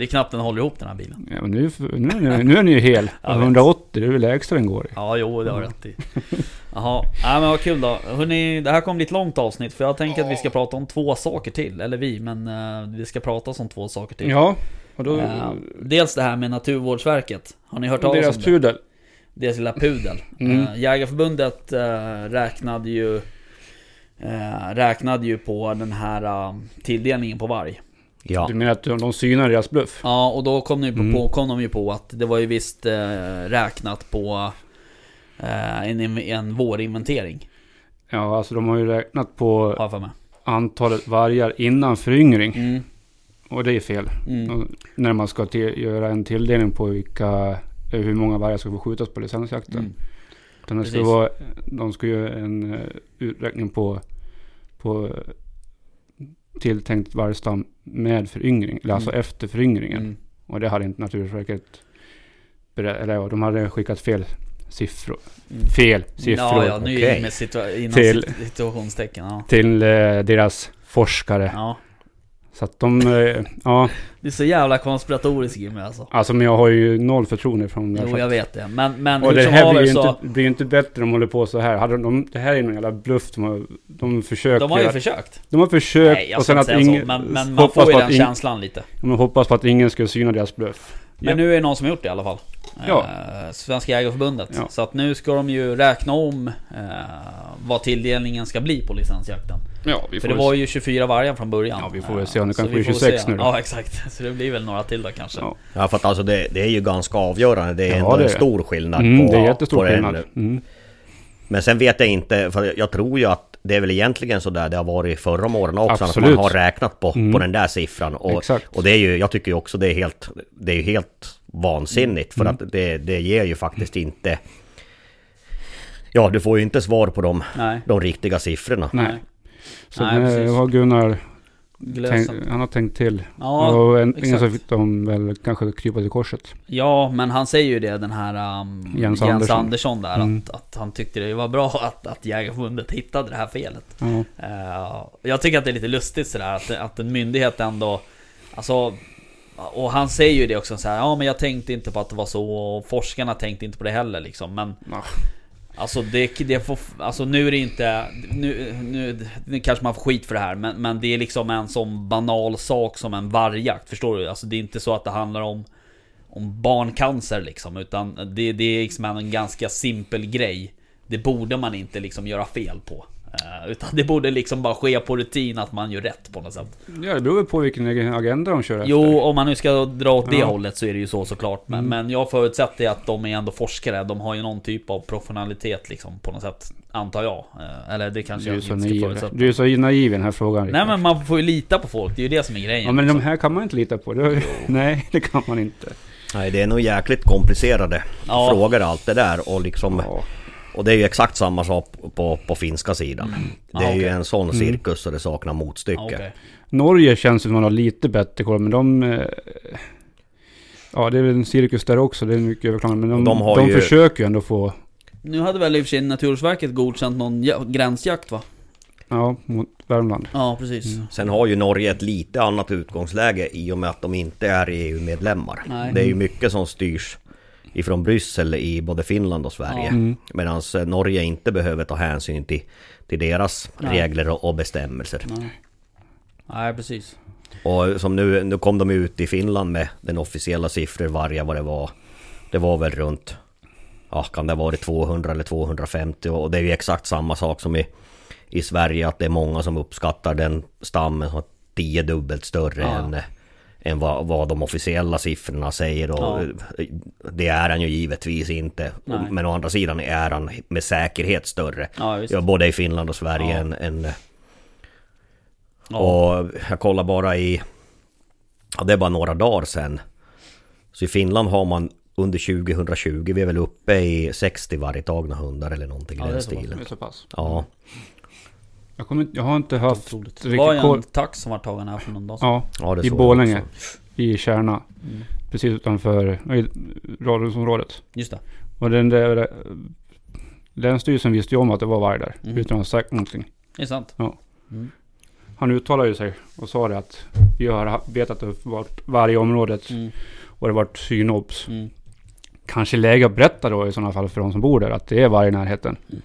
Det är knappt den håller ihop den här bilen. Ja, men nu, nu, är ni- nu är ni ju hel. Jag vet. 180, det är väl lägsta den går i. Ja, jo det har du rätt i. Jaha, nej men vad kul då. Hörrni, det här kommer bli ett långt avsnitt för jag tänker att vi ska prata om två saker till. Eller vi, men eh, vi ska prata om två saker till. Ja, och då... Eh, dels det här med Naturvårdsverket. Har ni hört talas deras om det? pudel. Deras lilla pudel. Mm. Eh, Jägarförbundet räknade ju Räknade ju på den här tilldelningen på varg. Ja, Du menar att de synar deras bluff? Ja, och då kom, de ju på, Mm. på, kom de ju på att det var ju visst eh, räknat på eh, en, en vårinventering. Ja, alltså de har ju räknat på mig. antalet vargar innan föryngring. Mm, Och det är fel. mm, När man ska göra en tilldelning på vilka, eh, hur många vargar ska få skjutas på licensjakten. mm. Utan det ska vara, de ska göra en eh, uträkning på, på tilltänkt vargstam med föryngring. Eller alltså Mm. efter föryngringen. Mm. Och det hade inte Naturvårdsverket eller ja, de hade skickat fel siffror. Mm. Fel siffror Ja, ja, nu Okej. med situa- innan Till- sit- situationstecken. Ja. till eh, deras forskare. ja. Så att de, eh, ja, Det är så jävla konspiratoriskt Jimmy alltså. alltså men jag har ju noll förtroende från det. Jo jag vet det. Men, men Och hur det som här blir haver ju så... inte, blir ju inte bättre om de håller på så här. Hade de, det här är någon jävla bluff de har, de försöker. De har ju försökt. de har försökt Nej jag och ska sen inte att säga ingen, så. Men, men man hoppas får ju på den att ing- känslan lite. de hoppas på att ingen ska syna deras bluff. Men nu är det någon som har gjort det i alla fall. Ja. Eh, Svenska Jägareförbundet. Ja. Så att nu ska de ju räkna om eh, vad tilldelningen ska bli på licensjakten. Ja, vi För det var ju 24 vargar från början. Ja, vi får väl se om det kanske vi blir får 26 se. nu då. Ja exakt. Så det blir väl några till då kanske. Ja. Ja för att alltså det, det är ju ganska avgörande. Det är Ja, ändå det en stor skillnad Mm, på, det är jättestor skillnad. Mm. Men sen vet jag inte, för jag tror ju att det är väl egentligen så där det har varit förra om åren också. Absolut. Att man har räknat på, Mm. på den där siffran. Och, Exakt. och det är ju, jag tycker ju också det är helt, det är ju helt vansinnigt. För Mm. att det, det ger ju faktiskt inte... Ja, du får ju inte svar på de, de riktiga siffrorna. Nej. Så Nej, precis. har Gunnar tänkt, han har tänkt till. Ja, och äntligen så fick de väl kanske krypa till korset. Ja, men han säger ju det den här um, Jens Jens, Andersson. Andersson, där Mm. att, att han tyckte det var bra att, att Jägareförbundet hittade det här felet. Ja. Eh, jag tycker att det är lite lustigt sådär att, att en myndighet ändå Alltså Och han säger ju det också så här, ja men jag tänkte inte på att det var så och forskarna tänkte inte på det heller liksom men Ja. Alltså det, det får, alltså nu är det inte nu, nu, nu kanske man får skit för det här men, men det är liksom en sån banal sak som en vargjakt Förstår du? Alltså det är inte så att det handlar om Om barncancer liksom utan det, det är liksom en ganska simpel grej Det borde man inte liksom göra fel på utan det borde liksom bara ske på rutin att man gör rätt på något sätt ja, det beror väl på vilken agenda de kör Jo, efter. om man nu ska dra åt det Ja. hållet så är det ju så såklart Men, Mm. men jag förutsätter att de är ändå forskare De har ju någon typ av professionalitet liksom på något sätt Antar jag Eh, Eller det kanske Du är jag så inte ska naiv. förutsätta Du är så naiv i den här frågan. Nej men man får ju lita på folk, det är ju det som är grejen Ja men de här kan man inte lita på. Det, nej, det kan man inte. Nej, det är nog jäkligt komplicerade Ja. frågor allt det där. Och liksom... Ja. Och det är ju exakt samma sak på, på finska sidan. Det är Ah, ju en sån Mm. cirkus så det saknar motstycke. Ja, okej. Norge känns som man har lite bättre koll, men de... eh, Ja, det är väl en cirkus där också. Det är mycket överklagande. Men de, De har de ju- försöker ju ändå få... Nu hade väl i och för sig Naturvårdsverket godkänt någon ja- gränsjakt va? Ja, mot Värmland. Ja precis Mm. Sen har ju Norge ett lite annat utgångsläge i och med att de inte är EU-medlemmar. Det är ju mycket som styrs ifrån Bryssel i både Finland och Sverige. Mm. Medan Norge inte behöver ta hänsyn till, till deras Nej. regler och, och bestämmelser. Nej. Nej precis Och som nu, nu kom de ut i Finland med den officiella siffror varje vad det var. Det var väl runt, ja kan det ha varit 200 eller 250 och det är ju exakt samma sak som i, i Sverige att det är många som uppskattar den stammen som tio dubbelt större Ja. än, än vad, vad de officiella siffrorna säger och Ja. det är han ju givetvis inte. Nej. Men å andra sidan är han med säkerhet större. Ja Ja, både i Finland och Sverige Ja. än, än ja. och jag kollar bara i... Ja, det är bara några dagar sedan. Så i Finland har man under 2020, vi är väl uppe i 60 vargtagna hundar eller någonting Ja, i den stilen. Det är så pass. Ja, Jag, kommer, jag har inte haft Otroligt. Det riktigt var ju en tax som var tagen här för någon dag sedan Ja, ja det i Borlänge. I Kärna. mm. Precis utanför radhusområdet. Just det Och den där... Länsstyrelsen visste ju om att det var varg där. Mm. Utan att ha sagt någonting. Det är sant Ja. mm. Han uttalade ju sig och sa det att vi har vetat att det varit varg i området. Mm. Och det har varit synobs. Mm. Kanske läge att berätta då i sådana fall för de som bor där att det är varg i närheten. Mm.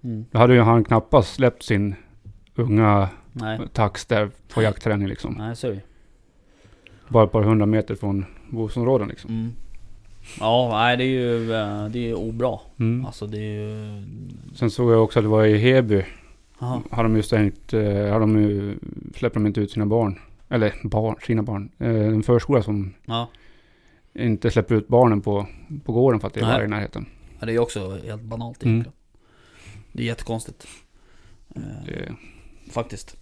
Då hade ju han knappast släppt sin unga Nej, tax där på jaktträning liksom. nej så är det Bara ett par hundra meter från bostadsområden liksom. mm. Ja, nej det är ju eh, det är obra Mm. Alltså det är ju... Sen såg jag också att det var i Heby. Jaha. Har de ju stängt, eh, har de ju, släpper de inte ut sina barn. Eller barn, sina barn. Eh, en förskola som Ja, inte släpper ut barnen på, på gården för att det är varg i närheten. Ja, det är ju också helt banalt Mm. Det är jättekonstigt Eh, Det, Faktiskt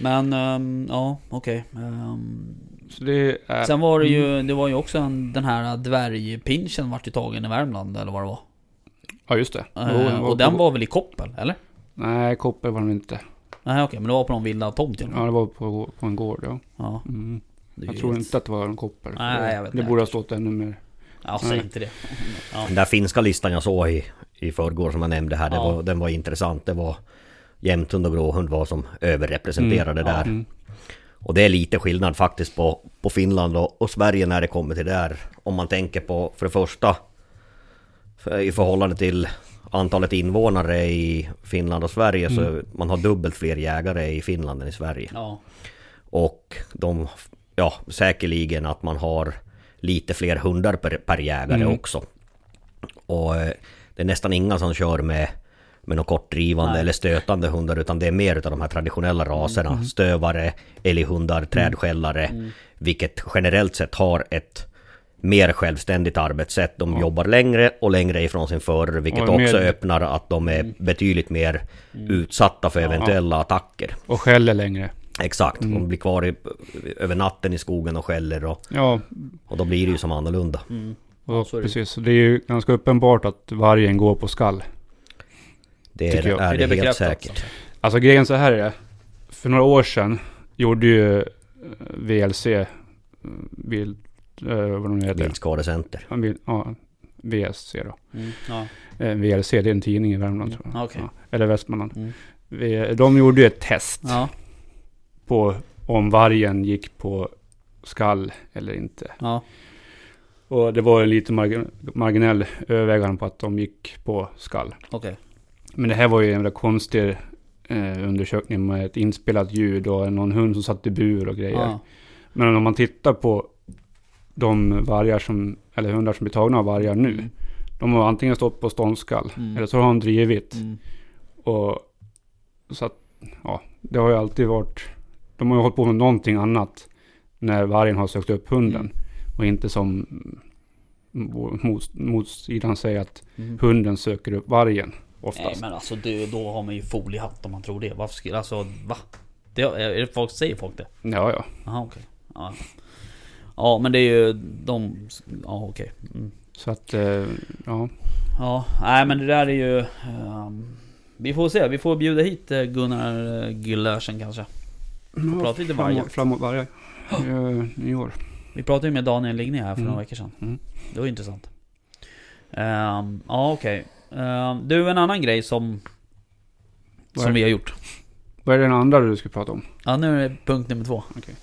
Men, ehm, ja okej Ehm, så det är... Sen var det ju, Mm. det var ju också en, den här dvärgpinchen vart ju tagen i Värmland eller vad det var Ja just det. Jo, den Och den var väl i koppel, eller? Nej, koppel var den inte. Nej okej, men det var på någon vilda tomt Ja, det var på, på en gård ja. Ja, Mm. Jag tror inte att det var en koppel. Nej, jag vet det borde ha stått ännu mer. Ja, säg Nej. inte det ja. Den där finska listan jag såg i, i förrgår som jag nämnde här, det Ja. var, den var intressant. Det var jämthund och gråhund var som överrepresenterade Mm, ja. där. Mm. Och det är lite skillnad faktiskt på, på Finland och, och Sverige när det kommer till det där. Om man tänker på, för det första, för, i förhållande till antalet invånare i Finland och Sverige så man har dubbelt fler jägare i Finland än i Sverige. Ja. Och de, ja säkerligen att man har lite fler hundar per, per jägare Mm. också. Och eh, det är nästan inga som kör med, med något kortdrivande Nej. eller stötande hundar utan det är mer utav de här traditionella raserna. Mm. Stövare, älghundar, trädskällare. Mm. Vilket generellt sett har ett mer självständigt arbetssätt. De Ja. jobbar längre och längre ifrån sin förare vilket mer- också öppnar att de är Mm. betydligt mer utsatta för eventuella attacker. Och skäller längre. Exakt, Mm. de blir kvar i, över natten i skogen och skäller och, Ja, och då blir det ju som annorlunda. Mm. Det. precis. Det är ju ganska uppenbart att vargen går på skall. Det är, jag. är det, det helt bekräftat? säkert. Alltså grejen så här är det. För några år sedan gjorde ju eh, VLC, eh, vild, eh, vad de nu heter. Viltskadecenter. Ja, Ja, VSC då. Mm. Ja. Eh, VLC, det är en tidning i Värmland Mm. tror jag. Okej. Ja, eller Västmanland. Mm. Vi- De gjorde ju ett test Ja. på om vargen gick på skall eller inte. Och det var lite margin- marginell övervägande på att de gick på skall. Okej. Men det här var ju en väldigt konstig eh, undersökning med ett inspelat ljud och någon hund som satt i bur och grejer. Ja. Men om man tittar på de vargar som, eller hundar som blir tagna av vargar nu. Mm. De har antingen stått på ståndskall Mm. eller så har de drivit. Mm. Och så att, ja, det har ju alltid varit, de har ju hållit på med någonting annat när vargen har sökt upp hunden. Och inte som mot, motsidan säger att Mm. hunden söker upp vargen oftast. Nej men alltså det, då har man ju foliehatt om man tror det. Varför skulle, alltså va? Det, är det folk, säger folk det? Ja, ja. Jaha okej. Ja. ja men det är ju de... Ja okej. Mm. Så att, eh, ja. Ja, nej men det där är ju... ehm, vi får se, vi får bjuda hit eh, Gunnar eh, Gyllersen kanske. ja prata lite vargar. framåt, framåt vargar. Uh, nyår. Vi pratade ju med Daniel Ligné här för Mm. några veckor sedan. Mm. Det var intressant. Ehm, ja okej. Ehm, du en annan grej som... Vad Som vi har gjort. Vad är den andra du ska prata om? Ja nu är det punkt nummer två. Okej.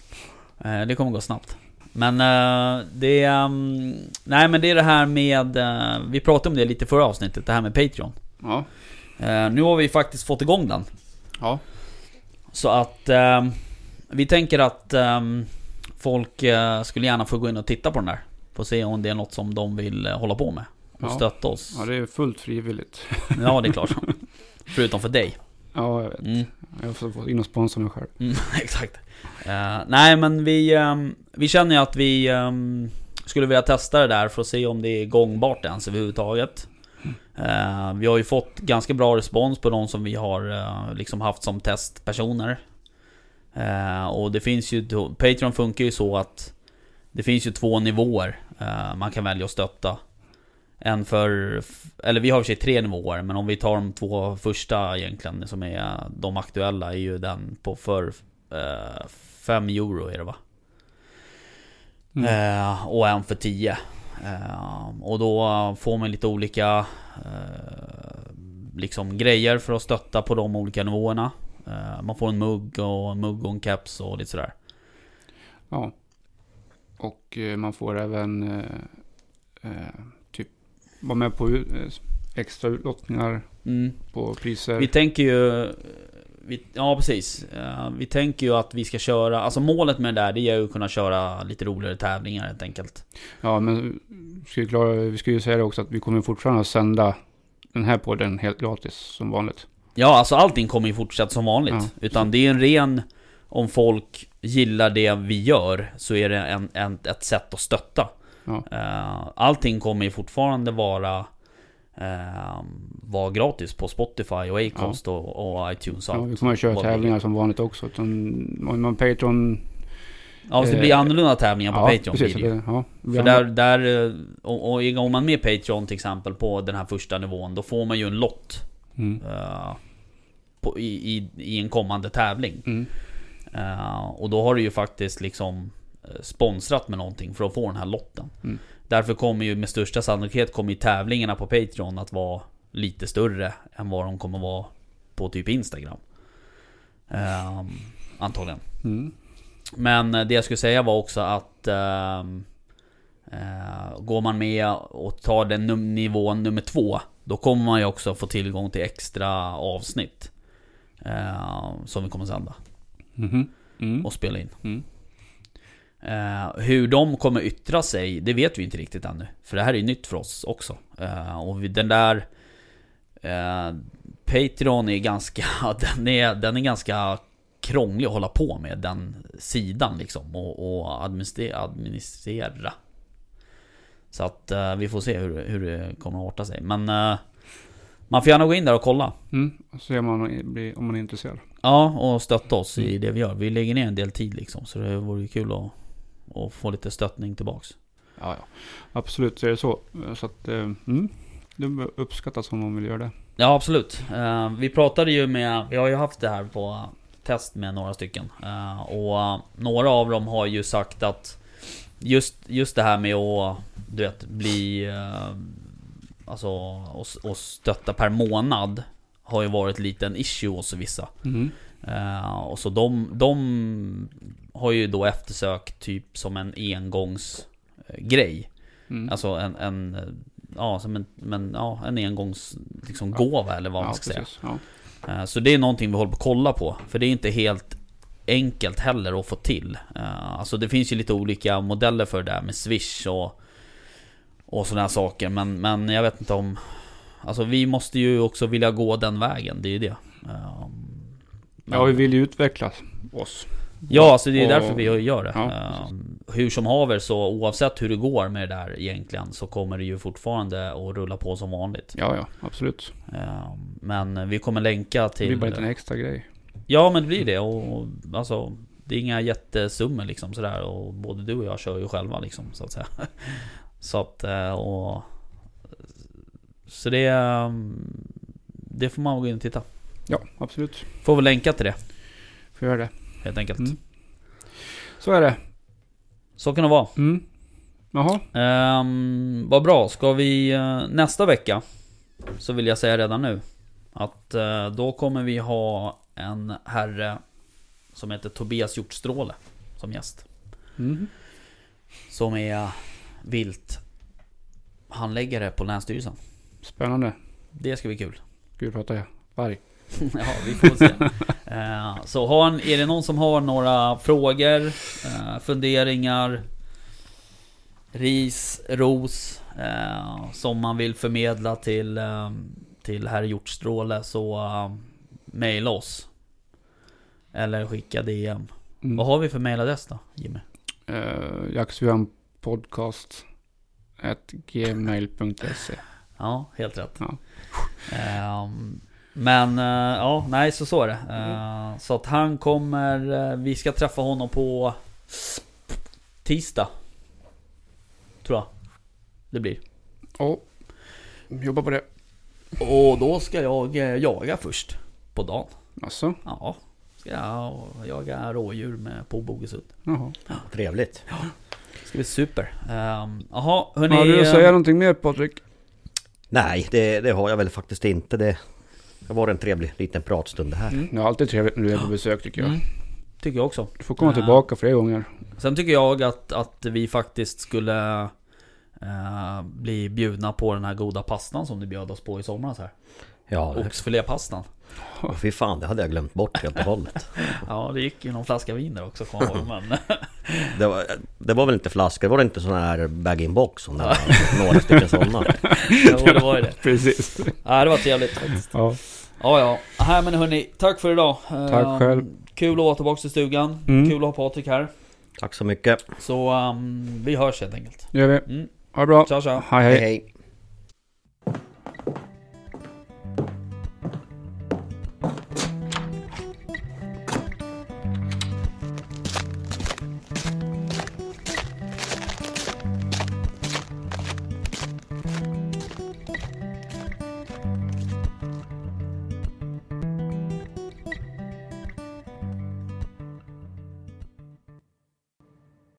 Eh, det kommer gå snabbt. Men eh, det ehm, nej men det är det här med... eh, vi pratade om det lite förra avsnittet, det här med Patreon. Ja. Nu har vi faktiskt fått igång den. Ja. Så att... vi tänker att folk eh, skulle gärna få gå in och titta på den där. Få se om det är något som de vill eh, hålla på med. Och Ja. stötta oss. Ja, det är fullt frivilligt. Ja, det är klart. Förutom för dig. Ja, jag vet. Mm. Jag får få in och sponsra mig själv. Mm, exakt. Eh, nej men vi, ehm, vi känner ju att vi ehm, skulle vilja testa det där för att se om det är gångbart ens överhuvudtaget. Eh, vi har ju fått ganska bra respons på de som vi har eh, liksom haft som testpersoner. Eh, och det finns ju, Patreon funkar ju så att det finns ju två nivåer eh, man kan välja att stötta. En för, eller vi har i och för sig tre nivåer, men om vi tar de två första egentligen som är de aktuella är ju den på för 5 euro är det va? Mm. Eh, och en för 10. Eh, och då får man lite olika eh, liksom grejer för att stötta på de olika nivåerna. Eh, man får en mugg och en mugg och en caps och lite sådär. Ja. Och eh, man får även eh, typ vara med på extra utlottningar Mm. på priser. Vi tänker ju... Vi, ja precis. Vi tänker ju att vi ska köra... Alltså målet med det där det är ju att kunna köra lite roligare tävlingar helt enkelt. Ja, men ska vi, klara, vi ska ju säga det också att vi kommer fortfarande att sända den här podden helt gratis som vanligt. Ja, alltså allting kommer ju fortsätta som vanligt. Ja. Utan det är en ren... Om folk gillar det vi gör så är det en, en, ett sätt att stötta. Ja. Eh, allting kommer ju fortfarande vara... eh, vara gratis på Spotify och Acast och, och iTunes och Ja, vi kommer att köra tävlingar som vanligt också. Utan, om man Patreon... Ja, så det blir annorlunda tävlingar på ja, Patreon precis. det ja, För där, där eh, och, och går man med Patreon till exempel på den här första nivån Då får man ju en lott Mm. eh, på, i, i, i en kommande tävling Mm. Eh, Och då har du ju faktiskt liksom eh, Sponsrat med någonting för att få den här lotten Mm. Därför kommer ju med största sannolikhet kommer ju tävlingarna på Patreon att vara Lite större än vad de kommer vara på typ Instagram eh, Antagligen Mm. Men det jag skulle säga var också att Går man med och tar den num- nivån nummer två Då kommer man ju också få tillgång till extra avsnitt eh, Som vi kommer sända Mhm. Mm. och spela in Mm. Eh, hur de kommer yttra sig, det vet vi inte riktigt ännu. För det här är ju nytt för oss också. Eh, och den där... Eh, Patreon är ganska... Den är, den är ganska krånglig att hålla på med, den sidan liksom. Och, och administrera, administrera. Så att eh, vi får se hur, hur det kommer att arta sig. Men... Eh, man får gärna gå in där och kolla. Mm. Se om man, blir, om man är intresserad. Ja, och stötta oss i det vi gör. Vi lägger ner en del tid liksom. Så det vore ju kul att, att få lite stöttning tillbaks. Ja, ja. Absolut så är det så. Så att, eh, mm. Det uppskattas om någon vill göra det. Ja, absolut. Eh, vi pratade ju med... Vi har ju haft det här på test med några stycken. Eh, och några av dem har ju sagt att just, just det här med att du vet, bli... eh, Alltså, och, och stötta per månad har ju varit lite en issue hos vissa. Mm. Eh, och så de, de har ju då eftersökt typ som en engångsgrej. Mm. Alltså en, en Ja, som en, men, ja, en engångs liksom, gåva eller vad man ja, ska säga. precis. Ja. Eh, Så det är någonting vi håller på att kolla på. För det är inte helt enkelt heller att få till. Eh, Alltså det finns ju lite olika modeller för det där med Swish och, och sådana här saker. Men, men jag vet inte om... Alltså vi måste ju också vilja gå den vägen, det är ju det. Men- ja, vi vill ju utveckla oss. Ja, alltså det är därför vi gör det. Ja, Eh, hur som haver så oavsett hur det går med det där egentligen så kommer det ju fortfarande att rulla på som vanligt. Ja, ja, absolut. Eh, Men vi kommer länka Det till... blir bara en liten extra grej. Ja men det blir det och alltså Det är inga jättesummor liksom sådär och både du och jag kör ju själva liksom så att säga Så att eh, och Så det ehm, Det får man gå in och titta Ja, absolut. Får väl länka till det Får göra det. helt enkelt Mm. Så är det. Så kan det vara Mm. Jaha. Ehm, Vad bra, ska vi eh, nästa vecka Så vill jag säga redan nu Att eh, då kommer vi ha en herre Som heter Tobias Hjortstråle Som gäst Mm. Som är vilt handläggare på Länsstyrelsen. Spännande. Det ska bli kul. Gud pratar jag. Varg. ja, vi får se. Eh, Så har, är det någon som har några frågor, eh, funderingar, ris, ros eh, som man vill förmedla till, eh, till herr Hjortstråle så eh, mejla oss. Eller skicka DM. Mm. Vad har vi för mejladress då, Jimmy? Jacksvian podcast. At gmail.se. Ja, helt rätt. Ja. Ehm, men eh, ja, nej så så är det. Eh, så att han kommer, eh, vi ska träffa honom på tisdag. Tror jag. Det blir. Ja. Jobba på det. Och då ska jag eh, jaga först. På dagen. Alltså. Ja. Ska jag jaga rådjur med på Bogesund. Jaha. Trevligt. Det ska bli super. Ehm, Jaha, hörni. Har du att eh, säga någonting mer Patrik? Nej, det, det har jag väl faktiskt inte. Det, det var en trevlig liten pratstund det här. Mm. Det är alltid trevligt när du är på besök tycker jag. Mm, tycker jag också. Du får komma Ja. tillbaka fler gånger. Sen tycker jag att, att vi faktiskt skulle eh, bli bjudna på den här goda pastan som du bjöd oss på i somras här. Ja, det- Oxfilépastan. Åh, fy fan, det hade jag glömt bort helt och hållet. Ja, det gick ju någon flaska vin där också jag ihåg, men Det var, det var väl inte flaskor, det var inte sån här bag-in-box som det några stycken sådana. jo, det var ju det. Precis. Ja, det var trevligt faktiskt. Ja. Ja, ja. Nej men hörni, tack för idag. Tack Ehm, själv. Kul att vara tillbaka i stugan. Mm. Kul att ha Patrik här. Tack så mycket. Så ehm, vi hörs helt enkelt. Det gör vi. Mm. Ha det bra. Tja tja. Hej Hej hej. hej.